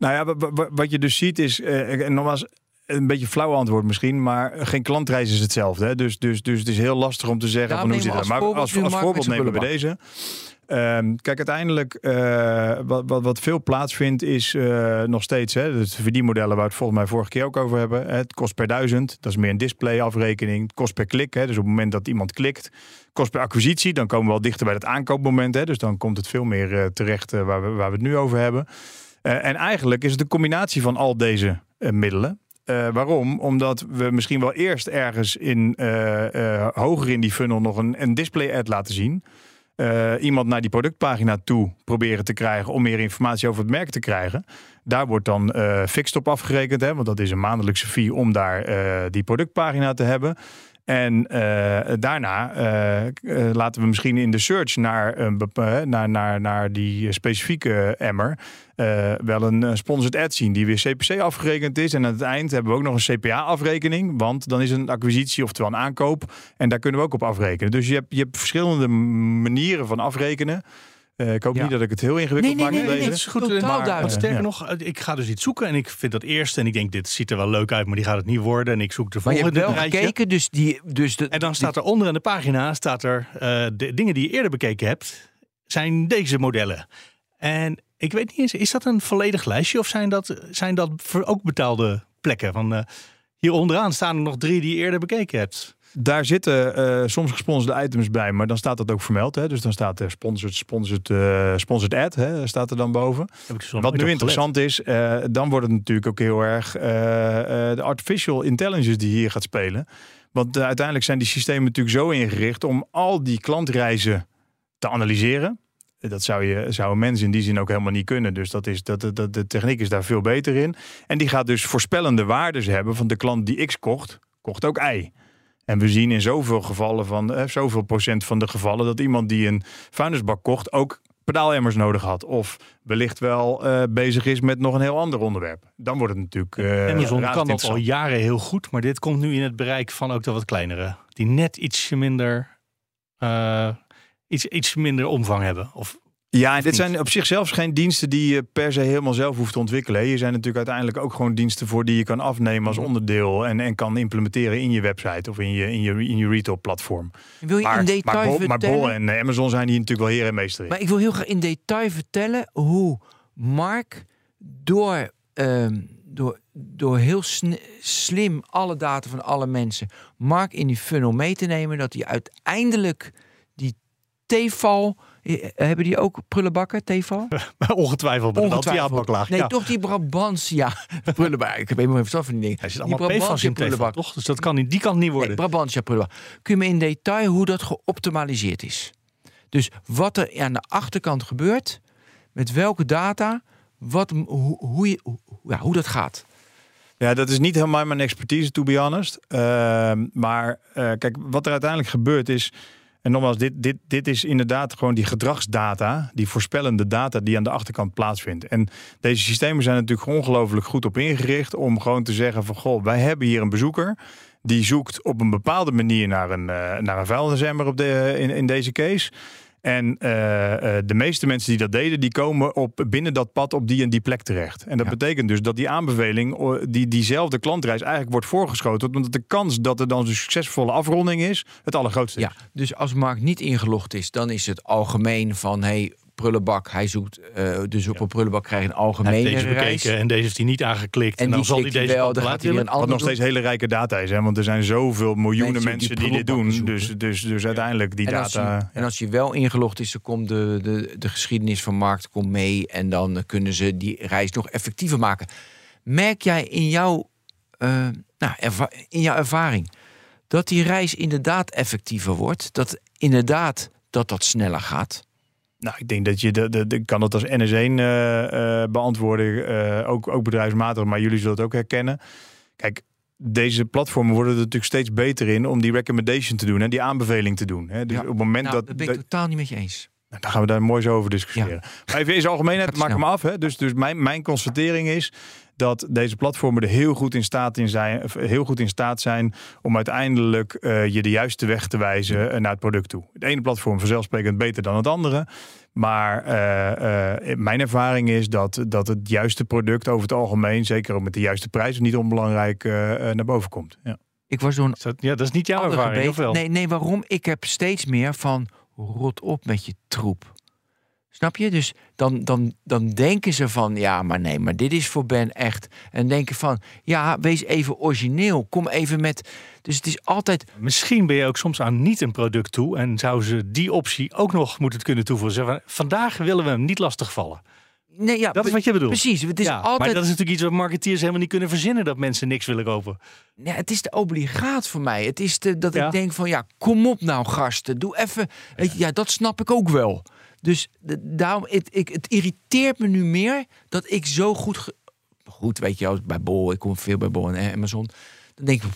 Nou ja, wa- wa- wat je dus ziet is, eh, en nogmaals, een beetje flauw antwoord misschien, maar geen klantreis is hetzelfde. Hè? Dus, dus, dus het is heel lastig om te zeggen Daarom van hoe zit dat. als Maar als, voorbeeld als voorbeeld nemen we deze. Ehm, kijk, uiteindelijk, eh, wat, wat, wat veel plaatsvindt, is eh, nog steeds, hè, de verdienmodellen waar we het volgens mij vorige keer ook over hebben. Hè, het kost per duizend, dat is meer een displayafrekening. Het kost per klik, hè, dus op het moment dat iemand klikt. Kost per acquisitie, dan komen we al dichter bij het aankoopmoment. Hè, dus dan komt het veel meer eh, terecht eh, waar, we, waar we het nu over hebben. Eh, en eigenlijk is het een combinatie van al deze eh, middelen. Eh, waarom? Omdat we misschien wel eerst ergens in hoger in die funnel nog een, een display ad laten zien. Iemand naar die productpagina toe proberen te krijgen om meer informatie over het merk te krijgen. Daar wordt dan fixed op afgerekend, hè, want dat is een maandelijkse fee om daar die productpagina te hebben. En eh, daarna eh, eh, laten we misschien in de search naar, naar, naar, naar die specifieke emmer wel een sponsored ad zien die weer CPC afgerekend is. En aan het eind hebben we ook nog een CPA-afrekening, want dan is een acquisitie oftewel een aankoop. En daar kunnen we ook op afrekenen. Dus je hebt, je hebt verschillende manieren van afrekenen. Eh, ik hoop Ja. niet dat ik het heel ingewikkeld Nee, nee, maak nee, met nee, deze. nee, is goed. Totaal Maar, duidelijk. sterker Ja. nog, eh, ik ga dus iets zoeken en ik vind dat eerst en ik denk dit ziet er wel leuk uit, maar die gaat het niet worden. En ik zoek de Maar je hebt volgende wel rijtje. gekeken, dus die... Dus de, En dan staat er onder aan de pagina staat er eh, de dingen die je eerder bekeken hebt, zijn deze modellen. En ik weet niet eens, is dat een volledig lijstje of zijn dat, zijn dat voor ook betaalde plekken? Van, eh, hier onderaan staan er nog drie die je eerder bekeken hebt. Daar zitten eh, soms gesponsorde items bij, maar dan staat dat ook vermeld. Hè? Dus dan staat er sponsored, sponsored, eh, sponsored ad, hè? staat er dan boven. Dus Wat nu interessant is, eh, dan wordt het natuurlijk ook heel erg de artificial intelligence die hier gaat spelen. Want uiteindelijk zijn die systemen natuurlijk zo ingericht om al die klantreizen te analyseren. Dat zou, je, zou een mens in die zin ook helemaal niet kunnen. Dus dat is, dat, dat, de techniek is daar veel beter in. En die gaat dus voorspellende waardes hebben van de klant die X kocht, kocht ook Y. En we zien in zoveel gevallen van, eh, zoveel procent van de gevallen dat iemand die een vuilnisbak kocht ook pedaalemmers nodig had. Of wellicht wel eh, bezig is met nog een heel ander onderwerp. Dan wordt het natuurlijk. eh Amazon kan dat al jaren heel goed, maar dit komt nu in het bereik van ook de wat kleinere. Die net ietsje minder, eh, iets, iets minder omvang hebben. Of Ja, en dit niet? zijn op zich zelfs geen diensten die je per se helemaal zelf hoeft te ontwikkelen. Hier zijn natuurlijk uiteindelijk ook gewoon diensten voor die je kan afnemen als onderdeel en, en kan implementeren in je website of in je, in je, in je retail platform. wil je Maar, in maar, detail Bol, maar vertellen? Bol en eh, Amazon zijn hier natuurlijk wel heer en meester in. Maar ik wil heel graag in detail vertellen hoe Mark door, ehm, door, door heel slim alle data van alle mensen, Mark in die funnel mee te nemen, dat hij uiteindelijk die eh, hebben die ook prullenbakken, Tefal? ongetwijfeld de Altia-baklaag. Nee, ja. toch die Brabantia prullenbak. Ik heb helemaal geen verstand van die dingen. Hij zit Die allemaal PFAS in prullenbak. Toch? Dus dat kan niet, die kan niet Nee, worden. Brabantia prullenbak. Kun je me in detail hoe dat geoptimaliseerd is? Dus wat er aan de achterkant gebeurt, met welke data, wat, hoe, hoe, je, hoe, ja, hoe dat gaat. Ja, dat is niet helemaal mijn expertise, to be honest. Ehm, maar eh, kijk, wat er uiteindelijk gebeurt is... En nogmaals, dit, dit, dit is inderdaad gewoon die gedragsdata, die voorspellende data die aan de achterkant plaatsvindt. En deze systemen zijn natuurlijk ongelooflijk goed op ingericht om gewoon te zeggen van, goh, wij hebben hier een bezoeker die zoekt op een bepaalde manier naar een, eh, naar een vuilnisemmer op de, in, in deze case. En eh, eh, de meeste mensen die dat deden, die komen op, binnen dat pad op die en die plek terecht. En dat Ja. betekent dus dat die aanbeveling, die, diezelfde klantreis eigenlijk wordt voorgeschoten. Omdat de kans dat er dan een succesvolle afronding is, het allergrootste is. Ja, dus als Mark niet ingelogd is, dan is het algemeen van hey, prullenbak. Hij zoekt eh, dus op een prullenbak krijg je een Hij heeft algemene deze reis. bekeken en deze heeft hij niet aangeklikt. En, En dan zal hij deze wel, dan gaat hij weer een Wat nog steeds hele rijke data is, hè? want er zijn zoveel miljoenen Mensen mensen, die die, dit doen. Dus, dus, dus uiteindelijk die en, als data. en als hij wel ingelogd is, dan komt de, de, de geschiedenis van markt komt mee. En dan kunnen ze die reis nog effectiever maken. Merk jij in jouw, eh, nou, in jouw ervaring dat die reis inderdaad effectiever wordt? Dat inderdaad dat dat sneller gaat? Nou, ik denk dat je, de, de, de kan het als NS1 eh, eh, beantwoorden, eh, ook, ook bedrijfsmatig, maar jullie zullen het ook herkennen. Kijk, deze platformen worden er natuurlijk steeds beter in om die recommendation te doen en die aanbeveling te doen. Hè. Dus Ja. op het moment Nou, dat, dat ben ik dat- totaal niet met je eens. nou, dan gaan we daar mooi zo over discussiëren. Maar even in zijn algemeenheid, maak hem snel. af. Hè. Dus, dus mijn, mijn constatering is dat deze platformen er heel goed in staat, in zijn, of heel goed in staat zijn om uiteindelijk eh, je de juiste weg te wijzen eh, naar het product toe. Het ene platform vanzelfsprekend beter dan het andere. Maar eh, eh, mijn ervaring is dat, dat het juiste product over het algemeen, zeker ook met de juiste prijzen, niet onbelangrijk naar boven komt. Ja. Ik was dat- ja, dat is niet jouw ervaring, of gebeten. wel? Nee, nee, waarom? Ik heb steeds meer van rot op met je troep. Snap je? Dus dan, dan, dan denken ze van, ja, maar nee, maar dit is voor Ben echt. En denken van, ja, wees even origineel. Kom even met. Dus het is altijd. Misschien ben je ook soms aan niet een product toe en zou ze die optie ook nog moeten kunnen toevoegen. Zeggen vandaag willen we hem niet lastigvallen. Nee, ja, Dat is wat je bedoelt. Precies. Het is ja, altijd. Maar dat is natuurlijk iets wat marketeers helemaal niet kunnen verzinnen dat mensen niks willen kopen. Ja, het is de obligaat voor mij. Het is de, dat Ja. ik denk van ja, kom op nou gasten, doe even. Ja, dat snap ik ook wel. Dus daarom, het, ik, het irriteert me nu meer dat ik zo goed, goed weet je, bij Bol, ik kom veel bij Bol en Amazon, dan denk ik,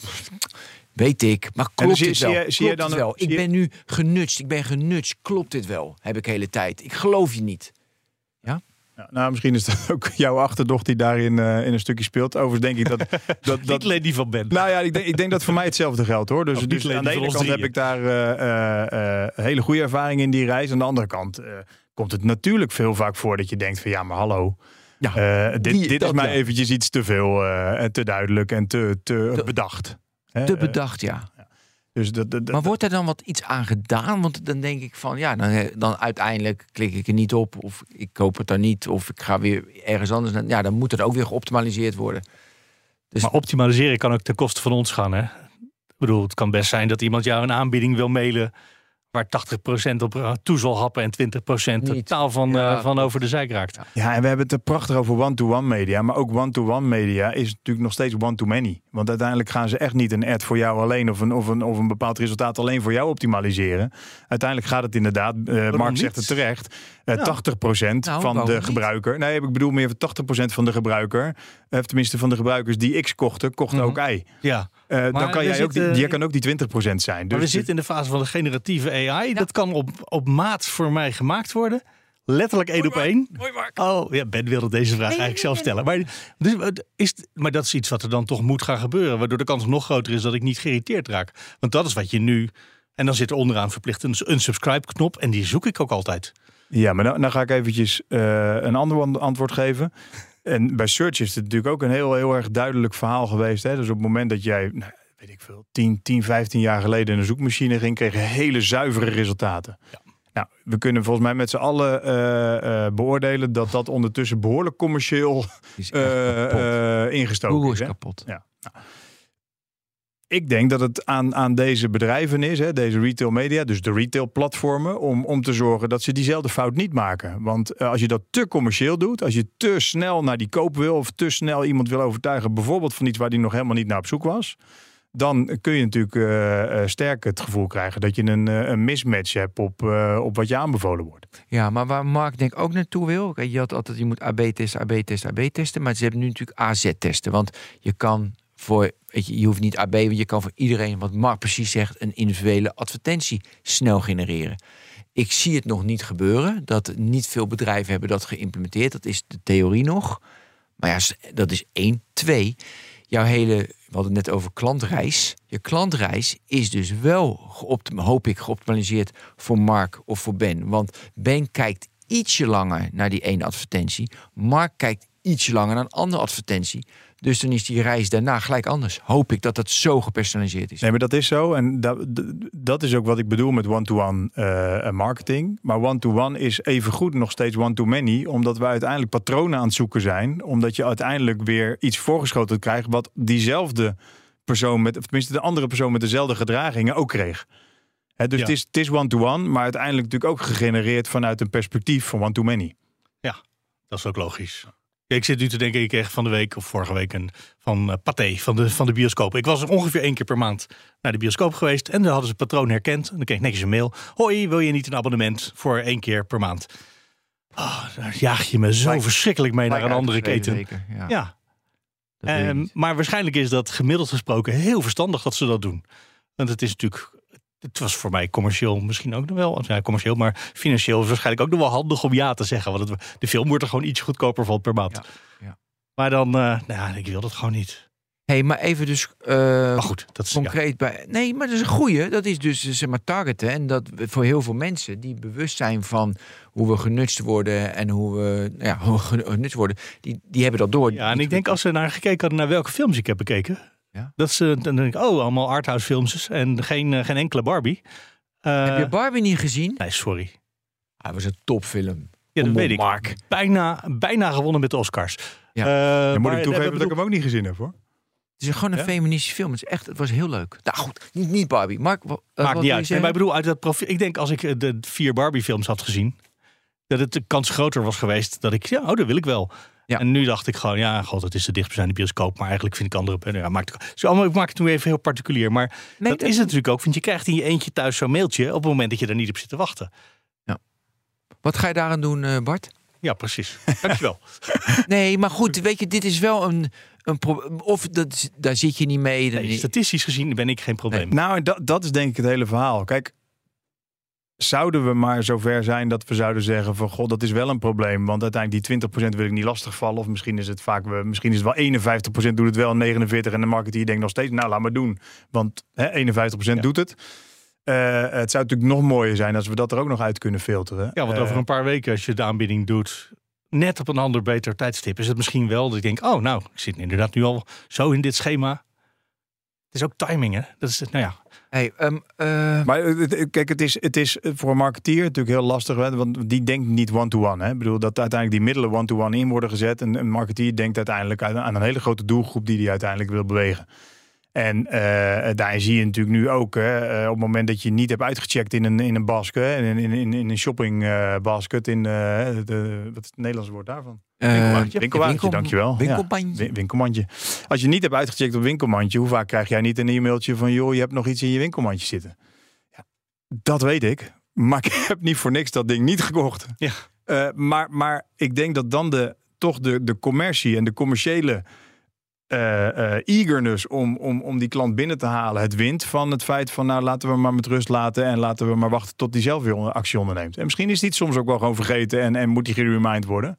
weet ik, maar klopt zie- dit zie wel? je- zie je dan het wel? Ik ben nu genutst, ik ben genutst, klopt dit wel? Heb ik de hele tijd. Ik geloof je niet. Ja, nou, misschien is dat ook jouw achterdocht die daarin eh, in een stukje speelt. Overigens denk ik dat... dat, Niet dat alleen die van Ben. nou ja, ik denk, ik denk dat voor mij hetzelfde geldt hoor. Dus, niet dus aan de ene kant heb ik daar eh, hele goede ervaring in die reis. Aan de andere kant komt het natuurlijk veel vaak voor dat je denkt van ja, maar hallo. Ja, dit die- dit is mij eventjes iets te veel en te duidelijk en te, te, Te- bedacht. Te bedacht, ja. Dus dat, dat, Maar wordt er dan wat iets aan gedaan? Want dan denk ik van ja, dan, dan uiteindelijk klik ik er niet op. Of ik koop het dan niet. Of ik ga weer ergens anders. naar- Ja, dan moet het ook weer geoptimaliseerd worden. Dus Maar optimaliseren kan ook ten koste van ons gaan. Hè? Ik bedoel, het kan best zijn dat iemand jou een aanbieding wil mailen waar 80% op eh, toe zal happen en 20% Niet. totaal van, Ja, eh, van over de zijk raakt. Ja, en we hebben het er prachtig over one-to-one media. Maar ook one-to-one media is natuurlijk nog steeds one-to-many. Want uiteindelijk gaan ze echt niet een ad voor jou alleen of een, of een, of een bepaald resultaat alleen voor jou optimaliseren. Uiteindelijk gaat het inderdaad, eh Mark niet? zegt het terecht, eh 80% Nou, van de niet? gebruiker. Nee, ik bedoel meer van 80% van de gebruiker. eh, Of tenminste van de gebruikers die X kochten, kochten Mhm. ook Y. Ja, Eh, dan kan jij ook die, jij kan ook die 20% zijn. Dus maar we zitten in de fase van de generatieve AI. Dat kan op, op maat voor mij gemaakt worden. Letterlijk één op één. Oh, ja, Ben wilde deze vraag eigenlijk zelf stellen. Maar, dus, is, maar dat is iets wat er dan toch moet gaan gebeuren. Waardoor de kans nog groter is dat ik niet geïrriteerd raak. Want dat is wat je nu... En dan zit er onderaan verplicht een unsubscribe-knop. En die zoek ik ook altijd. Ja, maar dan, dan ga ik eventjes eh, een ander antwoord geven. En bij search is het natuurlijk ook een heel, heel erg duidelijk verhaal geweest. Hè? Dus op het moment dat jij, nou, weet ik veel, 10, 10, 15 jaar geleden in een zoekmachine ging, kreeg je hele zuivere resultaten. Nou, we kunnen volgens mij met z'n allen eh, eh, beoordelen dat dat ondertussen behoorlijk commercieel eh, ingestoken Google is. is hè? kapot. Ja. Nou, ik denk dat het aan, aan deze bedrijven is, hè, deze retail media, dus de retail platformen, om, om te zorgen dat ze diezelfde fout niet maken. Want eh, als je dat te commercieel doet, als je te snel naar die koop wil of te snel iemand wil overtuigen, bijvoorbeeld van iets waar die nog helemaal niet naar op zoek was, dan kun je natuurlijk eh, sterk het gevoel krijgen dat je een, een mismatch hebt op, op wat je aanbevolen wordt. Ja, maar waar Mark denk ik ook naartoe wil. Je had altijd, je moet AB testen, AB testen, AB testen. Maar ze hebben nu natuurlijk AZ testen. Want je kan voor, je, je hoeft niet AB, want je kan voor iedereen, wat Mark precies zegt, een individuele advertentie snel genereren. Ik zie het nog niet gebeuren. Dat niet veel bedrijven hebben dat geïmplementeerd. Dat is de theorie nog. Maar ja, dat is één. Twee, jouw hele, we hadden het net over klantreis. Je klantreis is dus wel, hoop ik, geoptimaliseerd voor Mark of voor Ben. Want Ben kijkt ietsje langer naar die ene advertentie. Mark kijkt ietsje langer naar een andere advertentie. Dus dan is die reis daarna gelijk anders. Hoop ik dat dat zo gepersonaliseerd is. Nee, maar dat is zo. En dat, dat is ook wat ik bedoel met one-to-one eh, marketing. Maar one-to-one is evengoed nog steeds one-to-many. Omdat we uiteindelijk patronen aan het zoeken zijn. Omdat je uiteindelijk weer iets voorgeschoten krijgt... wat diezelfde persoon, met, of tenminste de andere persoon met dezelfde gedragingen ook kreeg. Hè, dus Ja. het is, het is one-to-one, maar uiteindelijk natuurlijk ook gegenereerd vanuit een perspectief van one-to-many. Dat is ook logisch. Ik zit nu te denken, ik kreeg van de week of vorige week een van uh, Pathé van de, van de bioscoop. Ik was er ongeveer één keer per maand naar de bioscoop geweest. En dan hadden ze het patroon herkend. En dan kreeg ik netjes een mail. Hoi, wil je niet een abonnement voor één keer per maand? Oh, daar jaag je me zo verschrikkelijk mee naar een andere keten. zeker, Ja, Ja, Ehm, maar waarschijnlijk is dat gemiddeld gesproken heel verstandig dat ze dat doen. Want het is natuurlijk, het was voor mij commercieel misschien ook nog wel, ja, commercieel, maar financieel is waarschijnlijk ook nog wel handig om ja te zeggen. Want het, de film wordt er gewoon iets goedkoper van per maand. Ja, ja. Maar dan, eh, nou, ja, ik wil dat gewoon niet. hey, maar even dus eh, Maar goed, dat is ja. concreet bij. Nee, maar dat is een goeie. Dat is dus zeg maar targeten. En dat we- voor heel veel mensen die bewust zijn van hoe we genutst worden en hoe we nou ja, hoe we genutst worden, die, die hebben dat door. Ja, en ik denk als ze naar gekeken hadden naar welke films ik heb bekeken, Ja. dat ze dan denk ik, oh, allemaal arthouse films en geen, eh, geen enkele Barbie. Eh, Heb je Barbie niet gezien? nee, sorry. Hij was een topfilm. Ja, dat weet ik. Mark. Bijna, bijna gewonnen met de Oscars. Ja. Eh, Dan moet maar, ik toegeven dat bedoel- ik hem ook niet gezien heb hoor. Het is gewoon een Ja? feministische film. Het, is echt, het was heel leuk. Nou goed, niet, niet Barbie. Mark, eh, Maakt wat niet uit. ik bedoel, uit dat profiel. Ik denk als ik de vier Barbie-films had gezien, dat het de kans groter was geweest dat ik, ja, oh, dat wil ik wel. Ja. En nu dacht ik gewoon, ja, god, het is de dichtstbijzijnde bioscoop, maar eigenlijk vind ik andere. Ja, maakt, zo, allemaal, ik maak het nu even heel particulier, maar Nee, dat is het natuurlijk ook, want je krijgt in je eentje thuis zo'n mailtje op het moment dat je er niet op zit te wachten. Wat ga je daaraan doen, eh, Bart? Ja, precies. Dankjewel. Nee, maar goed, weet je, dit is wel een, een Of dat, daar zit je niet mee. Nee, statistisch gezien ben ik geen probleem. Nou, dat, dat is denk ik het hele verhaal. Kijk, zouden we maar zover zijn dat we zouden zeggen van god, dat is wel een probleem. Want uiteindelijk die 20% wil ik niet lastigvallen. Of misschien is het vaak, we- misschien is het wel 51% doet het wel, 49% en de marketeer denkt nog steeds, nou laat maar doen. Want hè, 51% Ja. doet het. Eh, het zou natuurlijk nog mooier zijn als we dat er ook nog uit kunnen filteren. Ja, want Eh, over een paar weken, als je de aanbieding doet, net op een ander beter tijdstip, is het misschien wel dat ik denk, oh nou, ik zit inderdaad nu al zo in dit schema. Het is ook timing, hè? Dat is, nou ja, Hey, ehm, eh, Maar eh, het- kijk, het is, het is voor een marketeer natuurlijk heel lastig, hè, want die denkt niet one-to-one. hè. Ik bedoel dat uiteindelijk die middelen one-to-one in worden gezet. En een marketeer denkt uiteindelijk aan, aan een hele grote doelgroep die hij uiteindelijk wil bewegen. En eh, daar zie je natuurlijk nu ook, hè, eh, op het moment dat je niet hebt uitgecheckt in een, in een basket, in, in, in, in een shopping eh, basket, in de, wat is het Nederlandse woord daarvan? winkelwagentje. Winkelwagentje, winkel- dankjewel. Winkelbandje. Win- winkelmandje. Als je niet hebt uitgecheckt op winkelmandje, hoe vaak krijg jij niet een e-mailtje van joh, je hebt nog iets in je winkelmandje zitten? Ja, dat weet ik. Maar ik heb niet voor niks dat ding niet gekocht. Ja. Maar, maar ik denk dat dan de, toch de, de commercie en de commerciële eagerness om, om, om die klant binnen te halen, het wint van het feit van nou laten we maar met rust laten en laten we maar wachten tot die zelf weer onder- actie onderneemt. En misschien is die het soms ook wel gewoon vergeten en, en moet die geremind worden.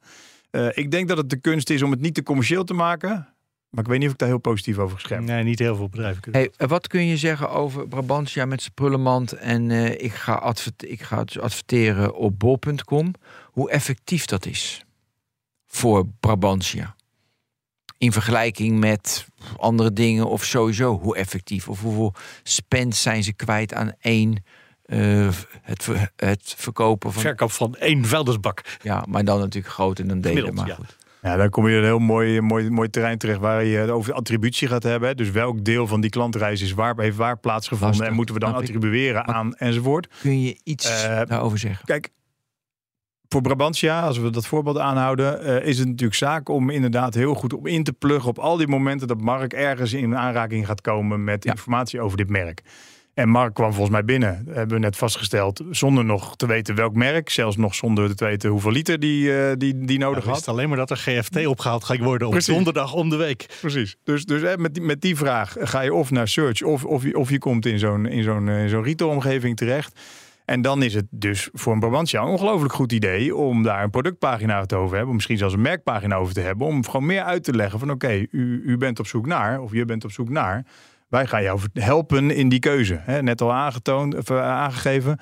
Eh, ik denk dat het de kunst is om het niet te commercieel te maken. Maar ik weet niet of ik daar heel positief over geschermd nee, niet heel veel bedrijven kunnen. Hey, eh, wat kun je zeggen over Brabantia met zijn prullenmand en eh, ik, ga advert- ik ga dus adverteren op bol.com. Hoe effectief dat is voor Brabantia. In vergelijking met andere dingen of sowieso hoe effectief of hoeveel spend zijn ze kwijt aan één eh, het, ver- het verkopen van Verkoop van één vuilnisbak. ja, maar dan natuurlijk groot en dan delen. Maar ja. goed. Ja, dan kom je in een heel mooi, mooi, mooi terrein terecht waar je het over attributie gaat hebben. Dus welk deel van die klantreis is waar, heeft waar plaatsgevonden Lastig, en moeten we dan attribueren aan enzovoort. Kun je iets Eh, daarover zeggen? Kijk, voor Brabantia, als we dat voorbeeld aanhouden, eh, is het natuurlijk zaak om inderdaad heel goed op in te pluggen op al die momenten dat Mark ergens in aanraking gaat komen met Ja. informatie over dit merk. En Mark kwam volgens mij binnen, hebben we net vastgesteld, zonder nog te weten welk merk, zelfs nog zonder te weten hoeveel liter die, eh, die, die nodig Ja, had. wist alleen maar dat er GFT opgehaald gaat worden op Precies. donderdag om de week. Precies. Dus, dus hè, met, die, met die vraag ga je of naar search of, of, je, of je komt in zo'n in zo'n eh, zo'n retailomgeving terecht. En dan is het dus voor een Brabantia een ongelooflijk goed idee om daar een productpagina te over te hebben. Misschien zelfs een merkpagina over te hebben. Om gewoon meer uit te leggen van oké, u, u bent op zoek naar of je bent op zoek naar. Wij gaan jou helpen in die keuze. Hè, net al aangetoond, of, eh, aangegeven.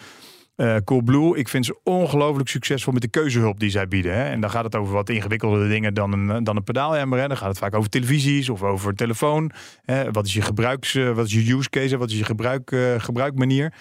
Eh Coolblue, ik vind ze ongelooflijk succesvol met de keuzehulp die zij bieden. Hè. En dan gaat het over wat ingewikkeldere dingen dan een, dan een pedaalemmer. Hè. Dan gaat het vaak over televisies of over telefoon. Hè. Wat is je gebruiks, eh, wat is je use case, wat is je gebruik, eh, gebruikmanier.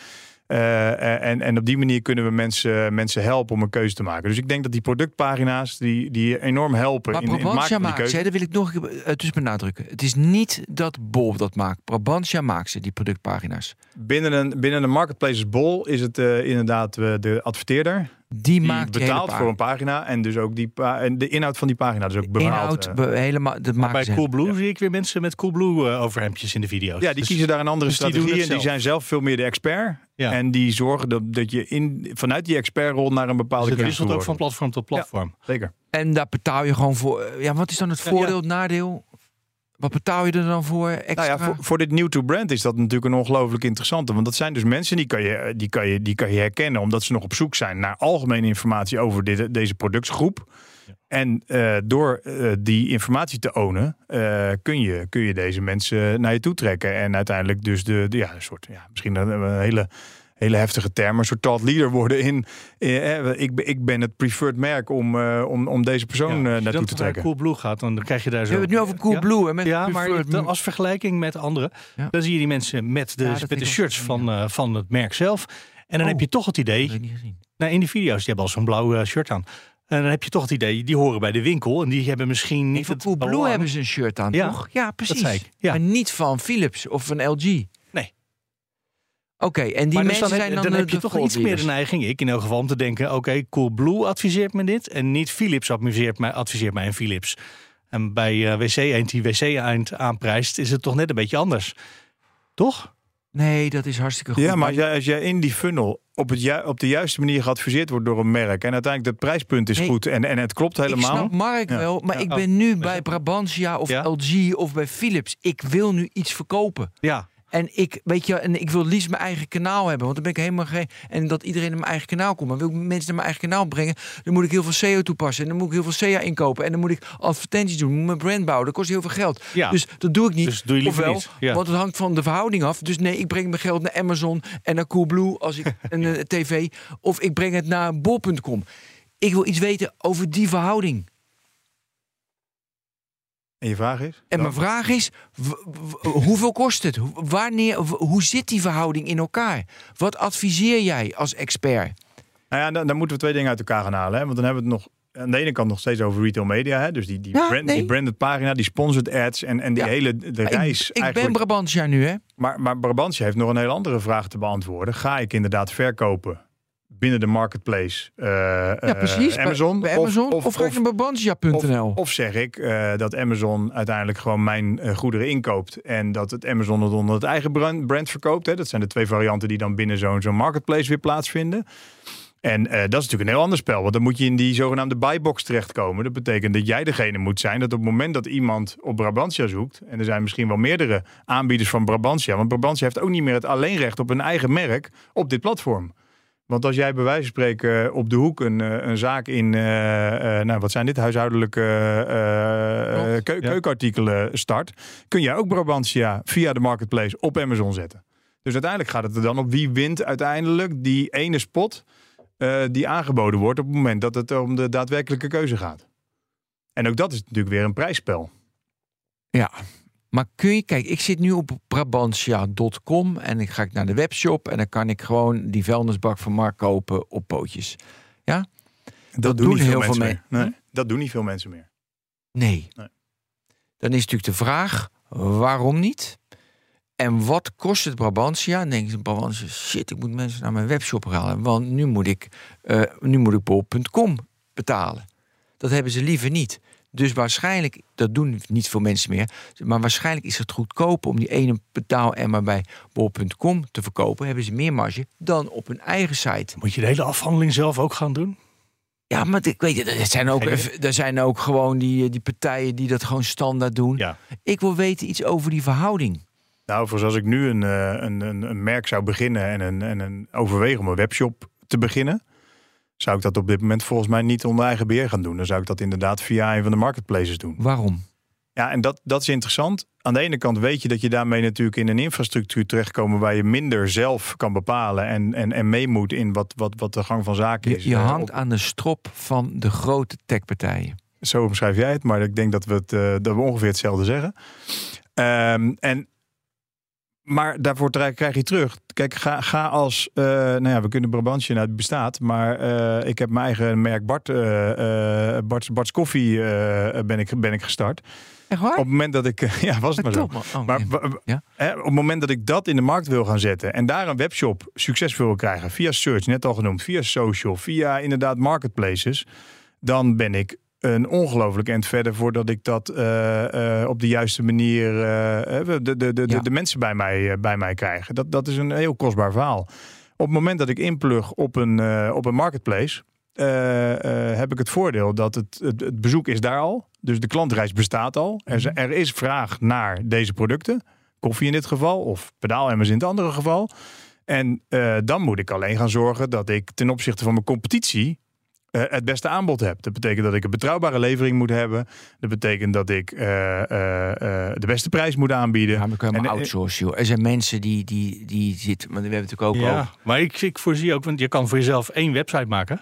Eh, en, en op die manier kunnen we mensen, mensen helpen om een keuze te maken. Dus ik denk dat die productpagina's die, die enorm helpen Maar in, Brabantia maken van die maakt ze, dat wil ik nog een keer eh, tussen benadrukken. Het is niet dat Bol dat maakt. Brabantia maakt ze, die productpagina's. Binnen een, binnen een marketplace Bol is het eh, inderdaad eh, de adverteerder Die, Die maakt die hele betaalt voor een pagina en dus ook die pa- en de inhoud van die pagina dus ook bepaalt. Inhoud, eh. be- helemaal, dat maken bij. Coolblue zie ik weer mensen met Coolblue eh overhemdjes in de video's. ja, die Dus- kiezen daar een andere dus die doen strategie het en die zijn zelf veel meer de expert. Ja. En die zorgen dat, dat je in, vanuit die expertrol naar een bepaalde Dus het wisselt ook van platform tot platform. Zeker. En daar betaal je gewoon voor. eh, Ja, wat is dan het Ja, voordeel, het nadeel? Wat betaal je er dan voor extra? Nou ja, voor, voor dit new to brand is dat natuurlijk een ongelooflijk interessante. Want dat zijn dus mensen die kan, je, die, kan je, die kan je herkennen omdat ze nog op zoek zijn naar algemene informatie over dit, deze productgroep. En eh, door eh, die informatie te ownen, eh, kun, je, kun je deze mensen naar je toe trekken. En uiteindelijk dus de, de ja, een soort, ja, misschien een, een hele, hele heftige term, een soort thought leader worden in. eh, eh, ik, ben- ik ben het preferred merk om, eh, om, om deze persoon Ja, als je naartoe dan te naar trekken. Coolblue gaat, dan krijg je daar we zo... hebben het nu over Coolblue. hè, met Ja, maar preferred- als vergelijking met anderen, Ja. dan zie je die mensen met de, met de shirts van, eh, van het merk zelf. En dan Oh. heb je toch het idee, Dat heb ik niet gezien. nou, in die video's, die hebben al zo'n blauw eh, shirt aan. En dan heb je toch het idee, die horen bij de winkel en die hebben misschien niet Van het Coolblue hebben ze een shirt aan, Ja, toch? Ja, precies. zei ik, ja. Maar niet van Philips of van LG. Oké, en die maar dus mensen dan, zijn dan, heb je toch iets meer de neiging, ik in elk geval, om te denken: oké, Coolblue adviseert me dit en niet Philips adviseert mij, adviseert mij een Philips. En bij eh, WC Eend die WC Eend aanprijst, is het toch net een beetje anders. Toch? Nee, dat is hartstikke goed. Ja, maar als jij, als jij in die funnel op, het ju- op de juiste manier geadviseerd wordt door een merk. en uiteindelijk het prijspunt is Nee. goed en, en het klopt Ik helemaal. snap Mark Ja. wel, maar Ja, ik oh. ben nu bij Brabantia of Ja. LG of bij Philips. Ik wil nu iets verkopen. Ja. En ik, weet je, en ik wil liefst mijn eigen kanaal hebben. Want dan ben ik helemaal geen. En dat iedereen naar mijn eigen kanaal komt. Maar wil ik mensen naar mijn eigen kanaal brengen. Dan moet ik heel veel SEO toepassen. En dan moet ik heel veel SEA inkopen. En dan moet ik advertenties doen. Moet mijn brand bouwen. Dat kost heel veel geld. Ja. Dus dat doe ik niet. Dus doe je liever Ofwel, niet. Ja. Want het hangt van de verhouding af. Dus nee, ik breng mijn geld naar Amazon en naar Coolblue als ik een eh, tv. Of ik breng het naar bol.com. Ik wil iets weten over die verhouding. En je vraag is? En mijn vraag is, hoeveel kost het? Wanneer, hoe zit die verhouding in elkaar? Wat adviseer jij als expert? Nou ja, dan, dan moeten we twee dingen uit elkaar gaan halen. Hè? Want dan hebben we het nog aan de ene kant nog steeds over retail media. Hè? Dus die, die, Ja, brand, nee. die branded pagina, die sponsored ads en, en die Ja. hele de reis. ik, ik ben. Brabantia nu, hè? maar, maar Brabantje heeft nog een heel andere vraag te beantwoorden. Ga ik inderdaad verkopen binnen de marketplace eh, Ja, eh, precies. Amazon? Bij, Amazon. Of, ga ik naar Of, Brabantia.nl? of zeg ik eh, dat Amazon uiteindelijk gewoon mijn goederen inkoopt. En dat het Amazon het onder het eigen brand, brand verkoopt. Hè. Dat zijn de twee varianten die dan binnen zo'n zo'n marketplace weer plaatsvinden. En dat is natuurlijk een heel ander spel. Want dan moet je in die zogenaamde buybox terechtkomen. Dat betekent dat jij degene moet zijn dat op het moment dat iemand op Brabantia zoekt. En er zijn misschien wel meerdere aanbieders van Brabantia. Want Brabantia heeft ook niet meer het alleenrecht op een eigen merk op dit platform. Want als jij bij wijze van spreken op de hoek een, eh, een zaak in, eh, eh, nou wat zijn dit, huishoudelijke eh, eh, Ja. keukenartikelen start, kun jij ook Brabantia via de marketplace op Amazon zetten. Dus uiteindelijk gaat het er dan op wie wint uiteindelijk die ene spot eh, die aangeboden wordt op het moment dat het om de daadwerkelijke keuze gaat. En ook dat is natuurlijk weer een prijsspel. Ja. Maar kun je, kijk, ik zit nu op Brabantia.com en ik ga ik naar de webshop en dan kan ik gewoon die vuilnisbak van Mark kopen op pootjes. Dat, doen niet heel veel mensen mee. meer. Nee, dat doen niet veel mensen meer. Nee. Nee. Dan is natuurlijk de vraag, waarom niet? En wat kost het Brabantia? Dan denk je, Brabantia, shit, ik moet mensen naar mijn webshop halen. Want nu moet ik, eh nu moet ik bol.com betalen. Dat hebben ze liever niet. Dus waarschijnlijk, dat doen niet veel mensen meer. Maar waarschijnlijk is het goedkoper om die ene betaalemmer bij bol.com te verkopen. Hebben ze meer marge dan op hun eigen site. Moet je de hele afhandeling zelf ook gaan doen? Ja, maar ik weet er zijn ook, er zijn ook gewoon die, die partijen die dat gewoon standaard doen. Ja. Ik wil weten iets over die verhouding. Nou, voor zoals ik nu een, eh, een, een, een merk zou beginnen en een, en een overwegen om een webshop te beginnen, zou ik dat op dit moment volgens mij niet onder eigen beheer gaan doen. Dan zou ik dat inderdaad via een van de marketplaces doen. Waarom? Ja, en dat, dat is interessant. Aan de ene kant weet je dat je daarmee natuurlijk in een infrastructuur terechtkomt waar je minder zelf kan bepalen en, en, en mee moet in wat, wat, wat de gang van zaken Je, is. je Eh, hangt aan de strop van de grote techpartijen. Zo omschrijf jij het, maar ik denk dat we, het, eh, dat we ongeveer hetzelfde zeggen. Ehm, en maar daarvoor krijg je terug. Kijk, ga, ga als, eh, nou ja, we kunnen Brabantje, nou, het bestaat, maar eh, ik heb mijn eigen merk Bart, eh, Bart's, Bart's Koffie ben, ik, ben ik gestart. Echt waar? Op het moment dat ik, ja, was het maar zo. Oh, Maar nee. Ja? hè, op het moment dat ik dat in de markt wil gaan zetten en daar een webshop succesvol wil krijgen, via search, net al genoemd, via social, via inderdaad marketplaces, dan ben ik een ongelooflijk eind verder voordat ik dat eh, eh, op de juiste manier eh, de, de, de, de, Ja. de mensen bij mij, bij mij krijgen. Dat, dat is een heel kostbaar verhaal. Op het moment dat ik inplug op een, op een marketplace, heb ik het voordeel dat het, het, het bezoek is daar al. Dus de klantreis bestaat al. Er, is- er is vraag naar deze producten. Koffie in dit geval, of pedaalemmers in het andere geval. En dan moet ik alleen gaan zorgen dat ik ten opzichte van mijn competitie eh, het beste aanbod heb. Dat betekent dat ik een betrouwbare levering moet hebben. Dat betekent dat ik eh, eh, eh, de beste prijs moet aanbieden. Ja, maar kun je maar En, outsourcen, joh. Er zijn mensen die, die, die zitten... Maar we hebben het natuurlijk ook Ja, over... maar ik, ik voorzie ook, want je kan voor jezelf één website maken.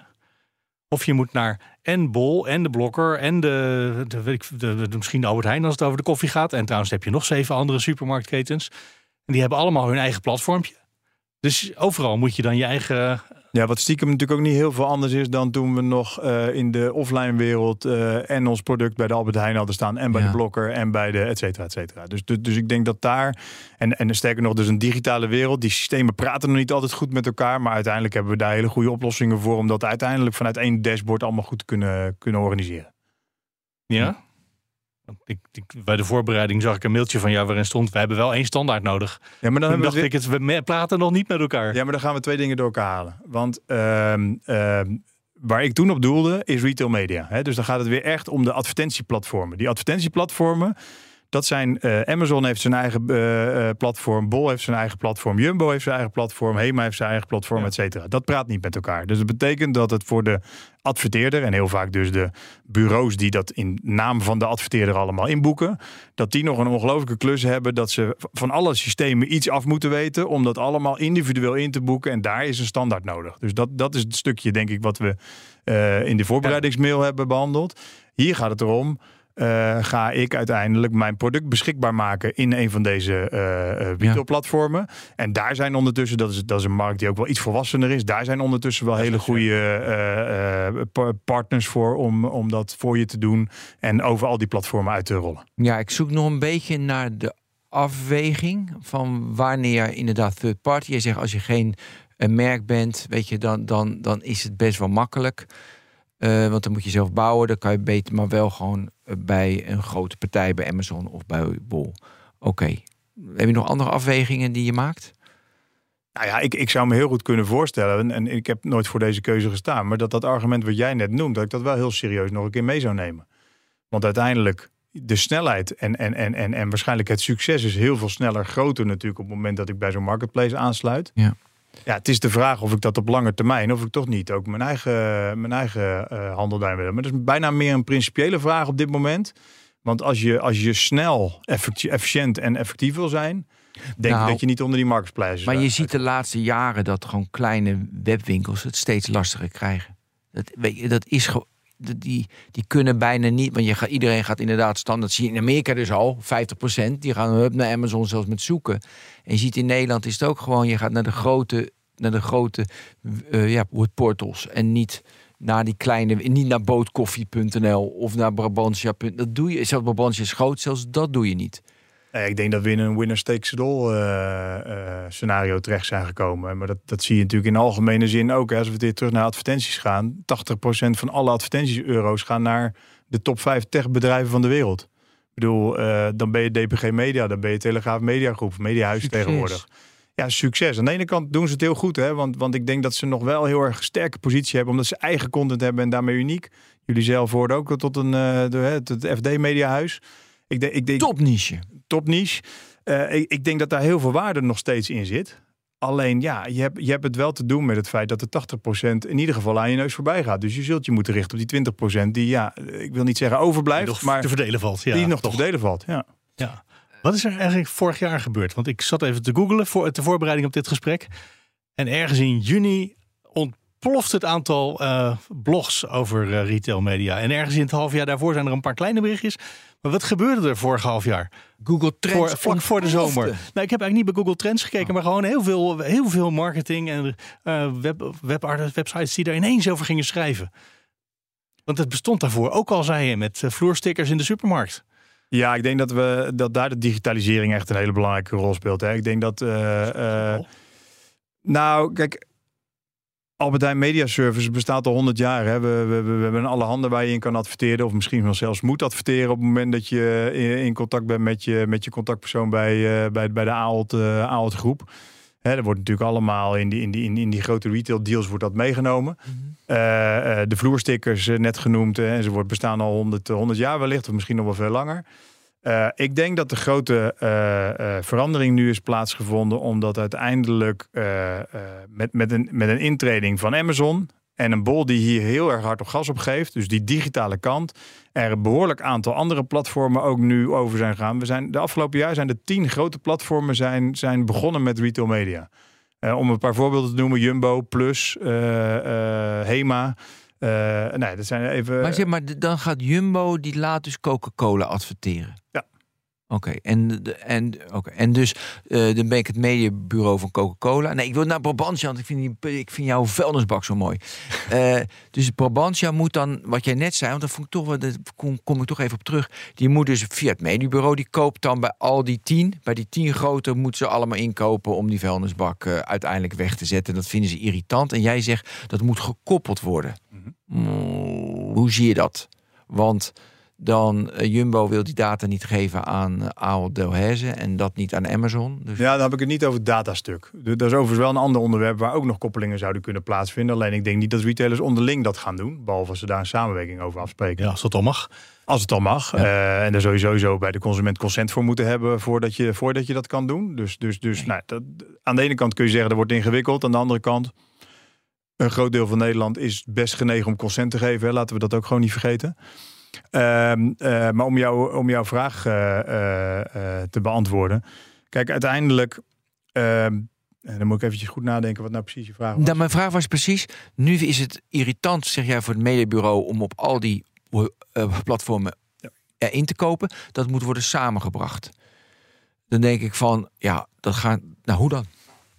Of je moet naar en Bol en de Blokker en de, de, weet ik, de, de- misschien Albert Heijn als het over de koffie gaat. En trouwens heb je nog zeven andere supermarktketens. En die hebben allemaal hun eigen platformpje. Dus overal moet je dan je eigen... Ja, wat stiekem natuurlijk ook niet heel veel anders is dan toen we nog eh, in de offline wereld eh, en ons product bij de Albert Heijn hadden staan en bij Ja. de Blokker en bij de et cetera, et cetera. Dus, dus, dus ik denk dat daar, en, en sterker nog, dus een digitale wereld, die systemen praten nog niet altijd goed met elkaar, maar uiteindelijk hebben we daar hele goede oplossingen voor om dat uiteindelijk vanuit één dashboard allemaal goed te kunnen, kunnen organiseren. Ja? Want Ik, ik, bij de voorbereiding zag ik een mailtje van jou waarin stond... wij hebben wel één standaard nodig. Ja, maar dan dacht we ik, het, we praten nog niet met elkaar. Ja, maar dan gaan we twee dingen door elkaar halen. Want ehm, ehm, waar ik toen op doelde, is retail media. Hè? Dus dan gaat het weer echt om de advertentieplatformen. Die advertentieplatformen, dat zijn... eh, Amazon heeft zijn eigen eh, eh, platform, Bol heeft zijn eigen platform, Jumbo heeft zijn eigen platform, Hema heeft zijn eigen platform, Ja. et cetera. Dat praat niet met elkaar. Dus dat betekent dat het voor de adverteerder, en heel vaak dus de bureaus die dat in naam van de adverteerder allemaal inboeken, dat die nog een ongelooflijke klus hebben dat ze van alle systemen iets af moeten weten om dat allemaal individueel in te boeken. En daar is een standaard nodig. Dus dat, dat is het stukje, denk ik, wat we in de voorbereidingsmail hebben behandeld. Hier gaat het erom. Eh, ga ik uiteindelijk mijn product beschikbaar maken in een van deze retailplatformen. En daar zijn ondertussen, dat is, dat is een markt die ook wel iets volwassener is. Daar zijn ondertussen wel hele goede pa- partners voor om, om dat voor je te doen. En over al die platformen uit te rollen. Ja, ik zoek nog een beetje naar de afweging van wanneer inderdaad third party. Je zegt als je geen merk bent, weet je, dan, dan, dan is het best wel makkelijk. Eh, want dan moet je zelf bouwen, dan kan je beter, maar wel gewoon eh, bij een grote partij, bij Amazon of bij Bol. Oké. Heb je nog andere afwegingen die je maakt? Nou ja, ik, ik zou me heel goed kunnen voorstellen, en, en ik heb nooit voor deze keuze gestaan, maar dat dat argument wat jij net noemt, dat ik dat wel heel serieus nog een keer mee zou nemen. Want uiteindelijk, de snelheid en, en, en, en, en waarschijnlijk het succes is heel veel sneller, groter natuurlijk op het moment dat ik bij zo'n marketplace aansluit. Ja. Ja, het is de vraag of ik dat op lange termijn, of ik toch niet ook mijn eigen, mijn eigen eh, handel daarin wil. Maar dat is bijna meer een principiële vraag op dit moment. Want als je, als je snel, efficiënt en effectief wil zijn, denk Nou, ik dat je niet onder die marketplaces Maar je uit- ziet de laatste jaren dat gewoon kleine webwinkels het steeds lastiger krijgen. Dat, weet je, dat is gewoon. Die, die kunnen bijna niet, want je gaat, iedereen gaat inderdaad standaard zien. In Amerika dus al, 50%. Die gaan hup, naar Amazon zelfs met zoeken. En je ziet in Nederland is het ook gewoon, je gaat naar de grote, naar de grote eh, ja, portals. En niet naar die kleine, niet naar bootkoffie.nl of naar Brabantia. Dat doe je, zelfs Brabantia is groot, zelfs dat doe je niet. Nee, ik denk dat we in een winner takes it all eh, eh, scenario terecht zijn gekomen. Maar dat, dat zie je natuurlijk in algemene zin ook. Hè. Als we weer terug naar advertenties gaan. 80% van alle advertenties-euro's gaan naar de top 5 techbedrijven van de wereld. Ik bedoel, eh, dan ben je DPG Media, dan ben je Telegraaf Media Groep, Mediahuis Succes. tegenwoordig. Ja, succes. Aan de ene kant doen ze het heel goed, hè? Want, want ik denk dat ze nog wel heel erg sterke positie hebben, omdat ze eigen content hebben en daarmee uniek. Jullie zelf hoorden ook tot een eh, de, het, het FD Mediahuis. Ik denk, ik denk, Top niche. Topniche. Eh, ik, ik denk dat daar heel veel waarde nog steeds in zit. Alleen ja, je hebt, je hebt het wel te doen met het feit dat de 80% in ieder geval aan je neus voorbij gaat. Dus je zult je moeten richten op die 20% die, ja, ik wil niet zeggen overblijft, nog maar te verdelen valt. Ja, die nog toch. te verdelen valt. Ja. Ja. Wat is er eigenlijk vorig jaar gebeurd? Want ik zat even te googlen voor de voorbereiding op dit gesprek. En ergens in juni ont- ontploft het aantal eh, blogs over eh, retail media. En ergens in het half jaar daarvoor zijn er een paar kleine berichtjes. Maar wat gebeurde er vorig half jaar? Google Trends Voor, vlak voor de zomer. Nou, ik heb eigenlijk niet bij Google Trends gekeken, maar gewoon heel veel, heel veel marketing en eh web, webarts- websites die er ineens over gingen schrijven. Want het bestond daarvoor ook al, zei je, met vloerstickers in de supermarkt. Ja, ik denk dat, we, dat daar de digitalisering echt een hele belangrijke rol speelt. Hè. Ik denk dat... eh, eh, nou, kijk... Albert Heijn Media Service bestaat al 100 jaar. Hè. We, we, we, hebben alle handen waar je in kan adverteren. Of misschien wel zelfs moet adverteren op het moment dat je in, in contact bent met je, met je contactpersoon bij, eh, bij, bij de AOLT, eh, AOLT groep. Hè, dat wordt natuurlijk allemaal in die, in, die, in, in die grote retail deals wordt dat meegenomen. Eh, eh, de vloerstickers eh, net genoemd. eh, en ze wordt bestaan al 100, 100 jaar wellicht. Of misschien nog wel veel langer. Eh, ik denk dat de grote eh, eh, verandering nu is plaatsgevonden. Omdat uiteindelijk met, met, een, met een intreding van Amazon. En een bol die hier heel erg hard op gas op geeft. Dus die digitale kant. Er een behoorlijk aantal andere platformen ook nu over zijn gegaan. We zijn, de afgelopen jaar zijn er tien grote platformen zijn, zijn begonnen met retail media. Om een paar voorbeelden te noemen. Jumbo, Plus, Hema. Nee, dat zijn even... Maar zeg maar, dan gaat Jumbo, die laat dus Coca-Cola adverteren. Oké, en, en, oké, en dus eh, dan ben ik het mediabureau van Coca-Cola. Nee, ik wil naar Brabantia, want ik vind, die, ik vind jouw vuilnisbak zo mooi. Eh, dus Brabantia moet dan, wat jij net zei, want dat vond ik toch, kom, kom ik toch even op terug. Die moet dus via het mediabureau, die koopt dan bij al die tien, bij die tien grote moeten ze allemaal inkopen om die vuilnisbak eh, uiteindelijk weg te zetten. Dat vinden ze irritant. En jij zegt, dat moet gekoppeld worden. Mm, hoe zie je dat? Want dan eh, Jumbo wil die data niet geven aan uh, Ahold Delhaize en dat niet aan Amazon. Dus Ja, dan heb ik het niet over het datastuk. Dat is overigens wel een ander onderwerp waar ook nog koppelingen zouden kunnen plaatsvinden. Alleen ik denk niet dat retailers onderling dat gaan doen. Behalve als ze daar een samenwerking over afspreken. Ja, als dat al mag. Als het al mag. Eh, en daar zou je sowieso bij de consument consent voor moeten hebben voordat je, voordat je dat kan doen. Dus, dus, dus nou, dat, aan de ene kant kun je zeggen dat wordt ingewikkeld. Aan de andere kant, een groot deel van Nederland is best genegen om consent te geven. Hè. Laten we dat ook gewoon niet vergeten. Ehm, eh, maar om, jou, om jouw vraag eh, eh, te beantwoorden. Kijk, uiteindelijk. ehm, dan moet ik eventjes goed nadenken wat nou precies je vraag was. Dan mijn vraag was precies, nu is het irritant, zeg jij, voor het mediabureau om op al die platformen Ja. erin te kopen. Dat moet worden samengebracht. Dan denk ik van, ja, dat gaat, nou hoe dan?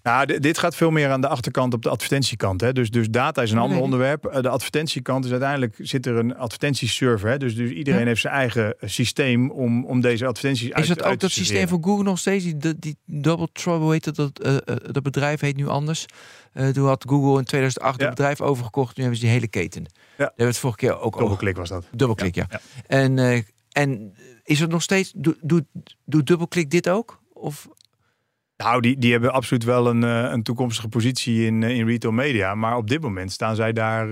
Nou, di- dit gaat veel meer aan de achterkant op de advertentiekant. Hè? Dus, dus data is een Dat ander onderwerp. Eh, De advertentiekant is uiteindelijk zit er een advertentieserver. Hè? Dus, dus iedereen Ja. heeft zijn eigen eh, systeem om, om deze advertenties uit Is dat uit ook te dat systeem van Google nog steeds? Die, die, Double Trouble heet dat, dat, eh, dat bedrijf heet nu anders. Eh, toen had Google in 2008 Ja. het bedrijf overgekocht. Nu hebben ze die hele keten. Daar hebben we het vorige keer ook. Dubbelklik was dat. Dubbelklik, ja. Ja, En, en is het nog steeds... Doet doet doet Dubbelklik dit ook? Of Nou, die, die hebben absoluut wel een, eh, een toekomstige positie in, eh, in retail media. Maar op dit moment staan zij daar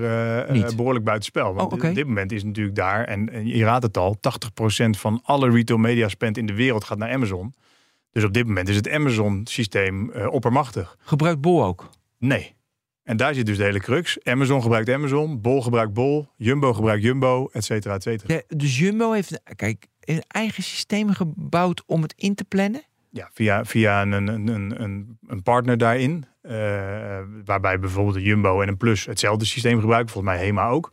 Niet. behoorlijk buitenspel. Want Oh, op dit moment is natuurlijk daar, en, en je raadt het al, 80% van alle retail media spend in de wereld gaat naar Amazon. Dus op dit moment is het Amazon-systeem oppermachtig. gebruikt Bol ook? Nee. En daar zit dus de hele crux. Amazon gebruikt Amazon, Bol gebruikt Bol, Jumbo gebruikt Jumbo, et cetera, et cetera. Ja, dus Jumbo heeft kijk, een eigen systeem gebouwd om het in te plannen. Ja, via, via een, een, een, een, een partner daarin. eh, waarbij bijvoorbeeld een Jumbo en een Plus hetzelfde systeem gebruiken. Volgens mij Hema ook.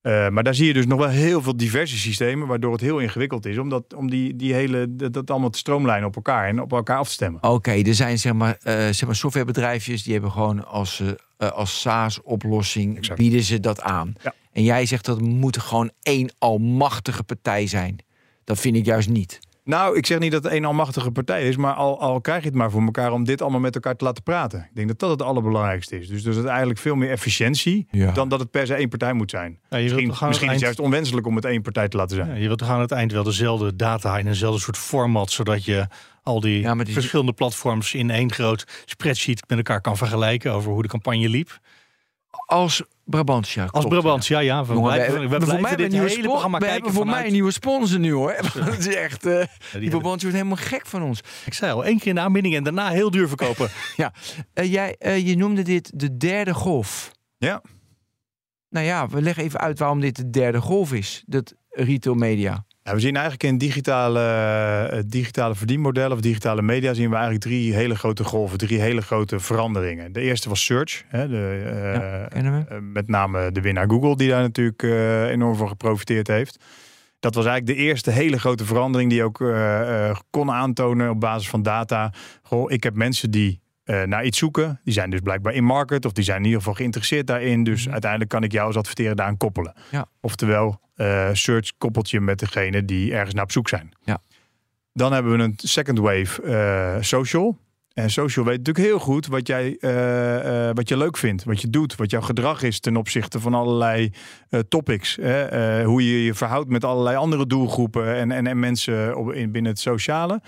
Eh, maar daar zie je dus nog wel heel veel diverse systemen. Waardoor het heel ingewikkeld is om, dat, om die, die hele, dat, dat allemaal te stroomlijnen op elkaar en op elkaar af te stemmen. Oké, er zijn zeg maar, eh, zeg maar softwarebedrijfjes die hebben gewoon als, als SaaS-oplossing Exact. bieden ze dat aan. Ja. En jij zegt dat moet gewoon één almachtige partij zijn. Dat vind ik juist niet. Nou, ik zeg niet dat het een almachtige partij is, maar al, al krijg je het maar voor elkaar om dit allemaal met elkaar te laten praten. Ik denk dat dat het allerbelangrijkste is. Dus dat is het eigenlijk veel meer efficiëntie Ja. dan dat het per se één partij moet zijn. Ja, je wilt Misschien, misschien is het juist onwenselijk om het één partij te laten zijn. Ja, je wilt toch aan het eind wel dezelfde data in eenzelfde soort format, zodat je al die Ja, die- verschillende platforms in één groot spreadsheet met elkaar kan vergelijken over hoe de campagne liep. Als Brabantia. Als klopt, Brabant, ja, ja, we Jongen, blijven, we, we hebben- voor mij dit een nieuwe hele spon- programma we kijken hebben voor mij vanuit- een nieuwe sponsor nu hoor. Dat is echt. eh, Ja, die die Brabantia wordt helemaal gek van ons. Ik zei al, één keer in de aanbieding en daarna heel duur verkopen. Ja, eh, jij, eh, je noemde dit de derde golf. Ja. Nou ja, we leggen even uit waarom dit de derde golf is. Dat retail media. Ja, we zien eigenlijk in digitale, eh, digitale verdienmodellen of digitale media zien we eigenlijk drie hele grote golven, drie hele grote veranderingen. De eerste was search, hè, de, eh, Ja, kennen we. eh, met name de winnaar Google, die daar natuurlijk enorm van geprofiteerd heeft. Dat was eigenlijk de eerste hele grote verandering die ook kon aantonen op basis van data. Goh, ik heb mensen die naar iets zoeken. Die zijn dus blijkbaar in market of die zijn in ieder geval geïnteresseerd daarin. Dus Mhm. uiteindelijk kan ik jou als adverteerder daaraan koppelen. Ja. Oftewel, eh, search koppelt je met degene die ergens naar op zoek zijn. Ja. Dan hebben we een second wave eh, social. En social weet natuurlijk heel goed wat, jij, eh, wat je leuk vindt, wat je doet, wat jouw gedrag is ten opzichte van allerlei topics. Hè? Hoe je je verhoudt met allerlei andere doelgroepen en, en, en mensen op, in, binnen het sociale.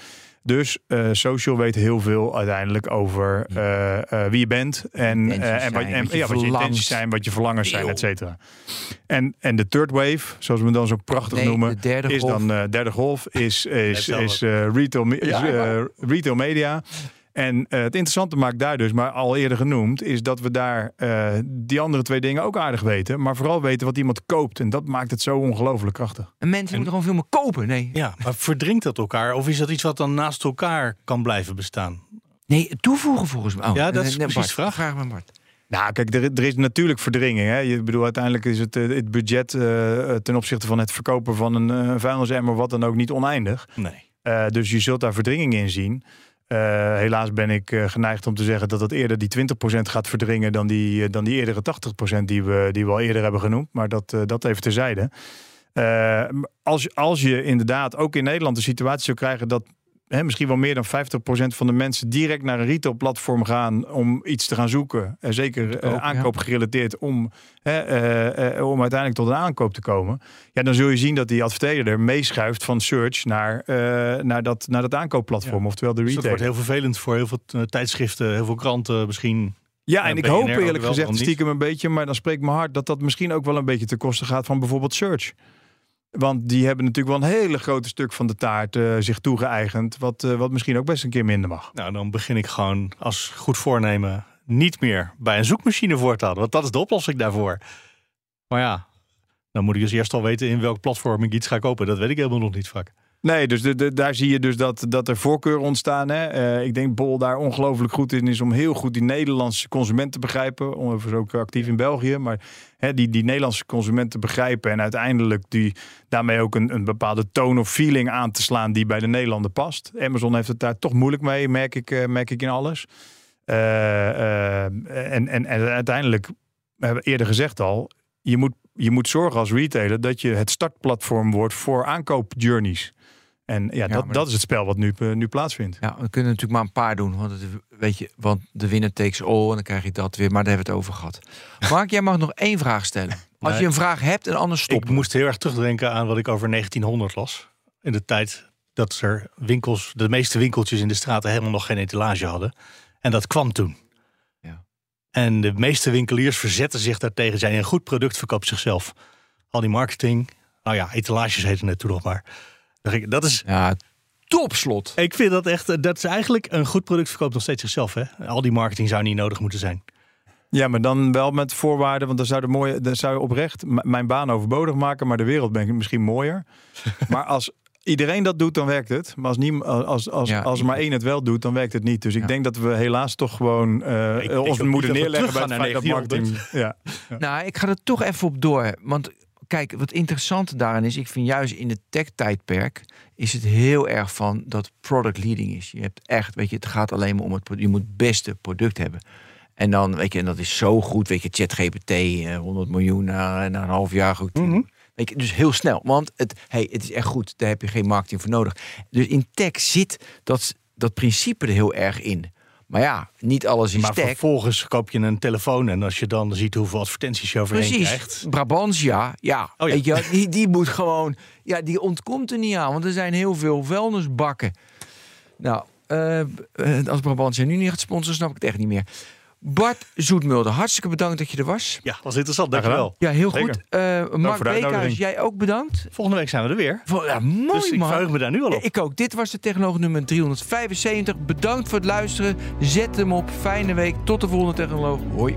Dus eh, social weet heel veel uiteindelijk over eh, eh, wie je bent en, en, wat, en wat je ja, wat je intenties zijn, wat je verlangens zijn, et cetera. En, en de third wave, zoals we hem dan zo prachtig Nee, noemen, de derde is golf. dan derde golf, is, is, is retail, Ja, retail media. En eh, het interessante maakt daar dus, maar al eerder genoemd, is dat we daar eh, die andere twee dingen ook aardig weten. Maar vooral weten wat iemand koopt. En dat maakt het zo ongelooflijk krachtig. En mensen moeten gewoon veel meer kopen. Nee, Ja, maar verdringt dat elkaar? Of is dat iets wat dan naast elkaar kan blijven bestaan? nee toevoegen volgens mij. Oh, Ja, dat nee, is precies Bart, vraag. Vraag me Bart. Nou, kijk, er, er is natuurlijk verdringing. Hè? Je bedoel, uiteindelijk is het, eh, het budget eh, ten opzichte van het verkopen van een uh, vuilnisemmer, wat dan ook, niet oneindig. Nee. Uh, dus je zult daar verdringing in zien. Uh, helaas ben ik uh, geneigd om te zeggen dat het eerder die 20% gaat verdringen dan die, uh, dan die eerdere 80% die we, die we al eerder hebben genoemd. Maar dat, dat even terzijde. als, als je inderdaad ook in Nederland de situatie zou krijgen dat hè, misschien wel meer dan 50% van de mensen direct naar een retailplatform gaan om iets te gaan zoeken. En zeker Koop, aankoop ja. gerelateerd om, hè, uh, om uiteindelijk tot een aankoop te komen. Ja, dan zul je zien dat die adverteerder meeschuift van search naar, naar, dat, naar dat aankoopplatform. Ja. Oftewel de retail. Dus dat wordt heel vervelend voor heel veel tijdschriften, heel veel kranten misschien. Ja, en ik hoop eerlijk gezegd stiekem een beetje, maar dan spreekt mijn hart dat dat misschien ook wel een beetje ten koste gaat van bijvoorbeeld search. Want die hebben natuurlijk wel een hele grote stuk van de taart uh, zich toegeëigend. Wat, uh, wat misschien ook best een keer minder mag. Nou, dan begin ik gewoon als goed voornemen niet meer bij een zoekmachine voortaan. Want dat is de oplossing daarvoor. Maar ja, dan moet ik dus eerst al weten in welk platform ik iets ga kopen. Dat weet ik helemaal nog niet vaak. Nee, dus daar zie je dus dat, dat er voorkeuren ontstaan. Hè? Uh, ik denk Bol daar ongelooflijk goed in is om heel goed die Nederlandse consument te begrijpen. Overigens ook actief in België. Maar hè, die, die Nederlandse consument te begrijpen. En uiteindelijk die, daarmee ook een, een bepaalde tone of feeling aan te slaan die bij de Nederlander past. Amazon heeft het daar toch moeilijk mee, merk ik, uh, merk ik in alles. Uh, en, en, en uiteindelijk, we hebben eerder gezegd al, je moet, je moet zorgen als retailer dat je het startplatform wordt voor aankoopjourneys. En ja, ja dat, dat, dat is het spel wat nu, uh, nu plaatsvindt. Ja, we kunnen natuurlijk maar een paar doen. Want, het, weet je, want de winner takes all en dan krijg je dat weer. Maar daar hebben we het over gehad. Mark, jij mag nog één vraag stellen. Als nee, je een vraag hebt en anders stoppen. Ik moest heel erg terugdenken aan wat ik over 1900 las. In de tijd dat er winkels, de meeste winkeltjes in de straten helemaal nog geen etalage hadden. En dat kwam toen. En de meeste winkeliers verzetten zich daartegen. Zijn een goed product verkoopt zichzelf. Al die marketing. Nou ja, etalages heten het toen nog maar. Dat is. Ja, topslot. Ik vind dat echt. Dat is eigenlijk een goed product verkoopt nog steeds zichzelf. Hè? Al die marketing zou niet nodig moeten zijn. Ja, maar dan wel met voorwaarden. Want dan zou, de mooie, dan zou je oprecht mijn baan overbodig maken. Maar de wereld ben ik misschien mooier. maar als iedereen dat doet, dan werkt het. Maar als, niet, als, als, Ja, als maar één het wel doet, dan werkt het niet. Dus ik Ja. denk dat we helaas toch gewoon eh, Ik denk ons moeten neerleggen bij het feit dat naar marketing... Ja. Nou, ik ga er toch even op door. Want kijk, wat interessant daarin is, ik vind juist in het tech-tijdperk is het heel erg van dat product leading is. Je hebt echt, weet je, het gaat alleen maar om het product. Je moet het beste product hebben. En dan, weet je, en dat is zo goed, weet je, ChatGPT, eh, 100 miljoen na, na een half jaar goed. Mhm. Dus heel snel, want het, hey, het is echt goed. Daar heb je geen marketing voor nodig. Dus in tech zit dat, dat principe er heel erg in. Maar ja, niet alles is Maar tech. vervolgens koop je een telefoon. En als je dan ziet hoeveel advertenties je overheen Precies. krijgt. Brabantia, ja. Oh ja. Weet je, die, die moet gewoon... Ja, die ontkomt er niet aan. Want er zijn heel veel vuilnisbakken. Nou, eh, eh, als Brabantia nu niet gaat sponsoren, snap ik het echt niet meer. Bart Zoetmulder, hartstikke bedankt dat je er was. Ja, was interessant. Dankjewel. Ja, heel Zeker. goed. Eh Mark Beekhuis, jij ook bedankt. Volgende week zijn we er weer. Ja, mooi dus ik man. verheug me daar nu al op. Ik ook. Dit was de Technoloog nummer 375. Bedankt voor het luisteren. Zet hem op. Fijne week. Tot de volgende Technoloog. Hoi.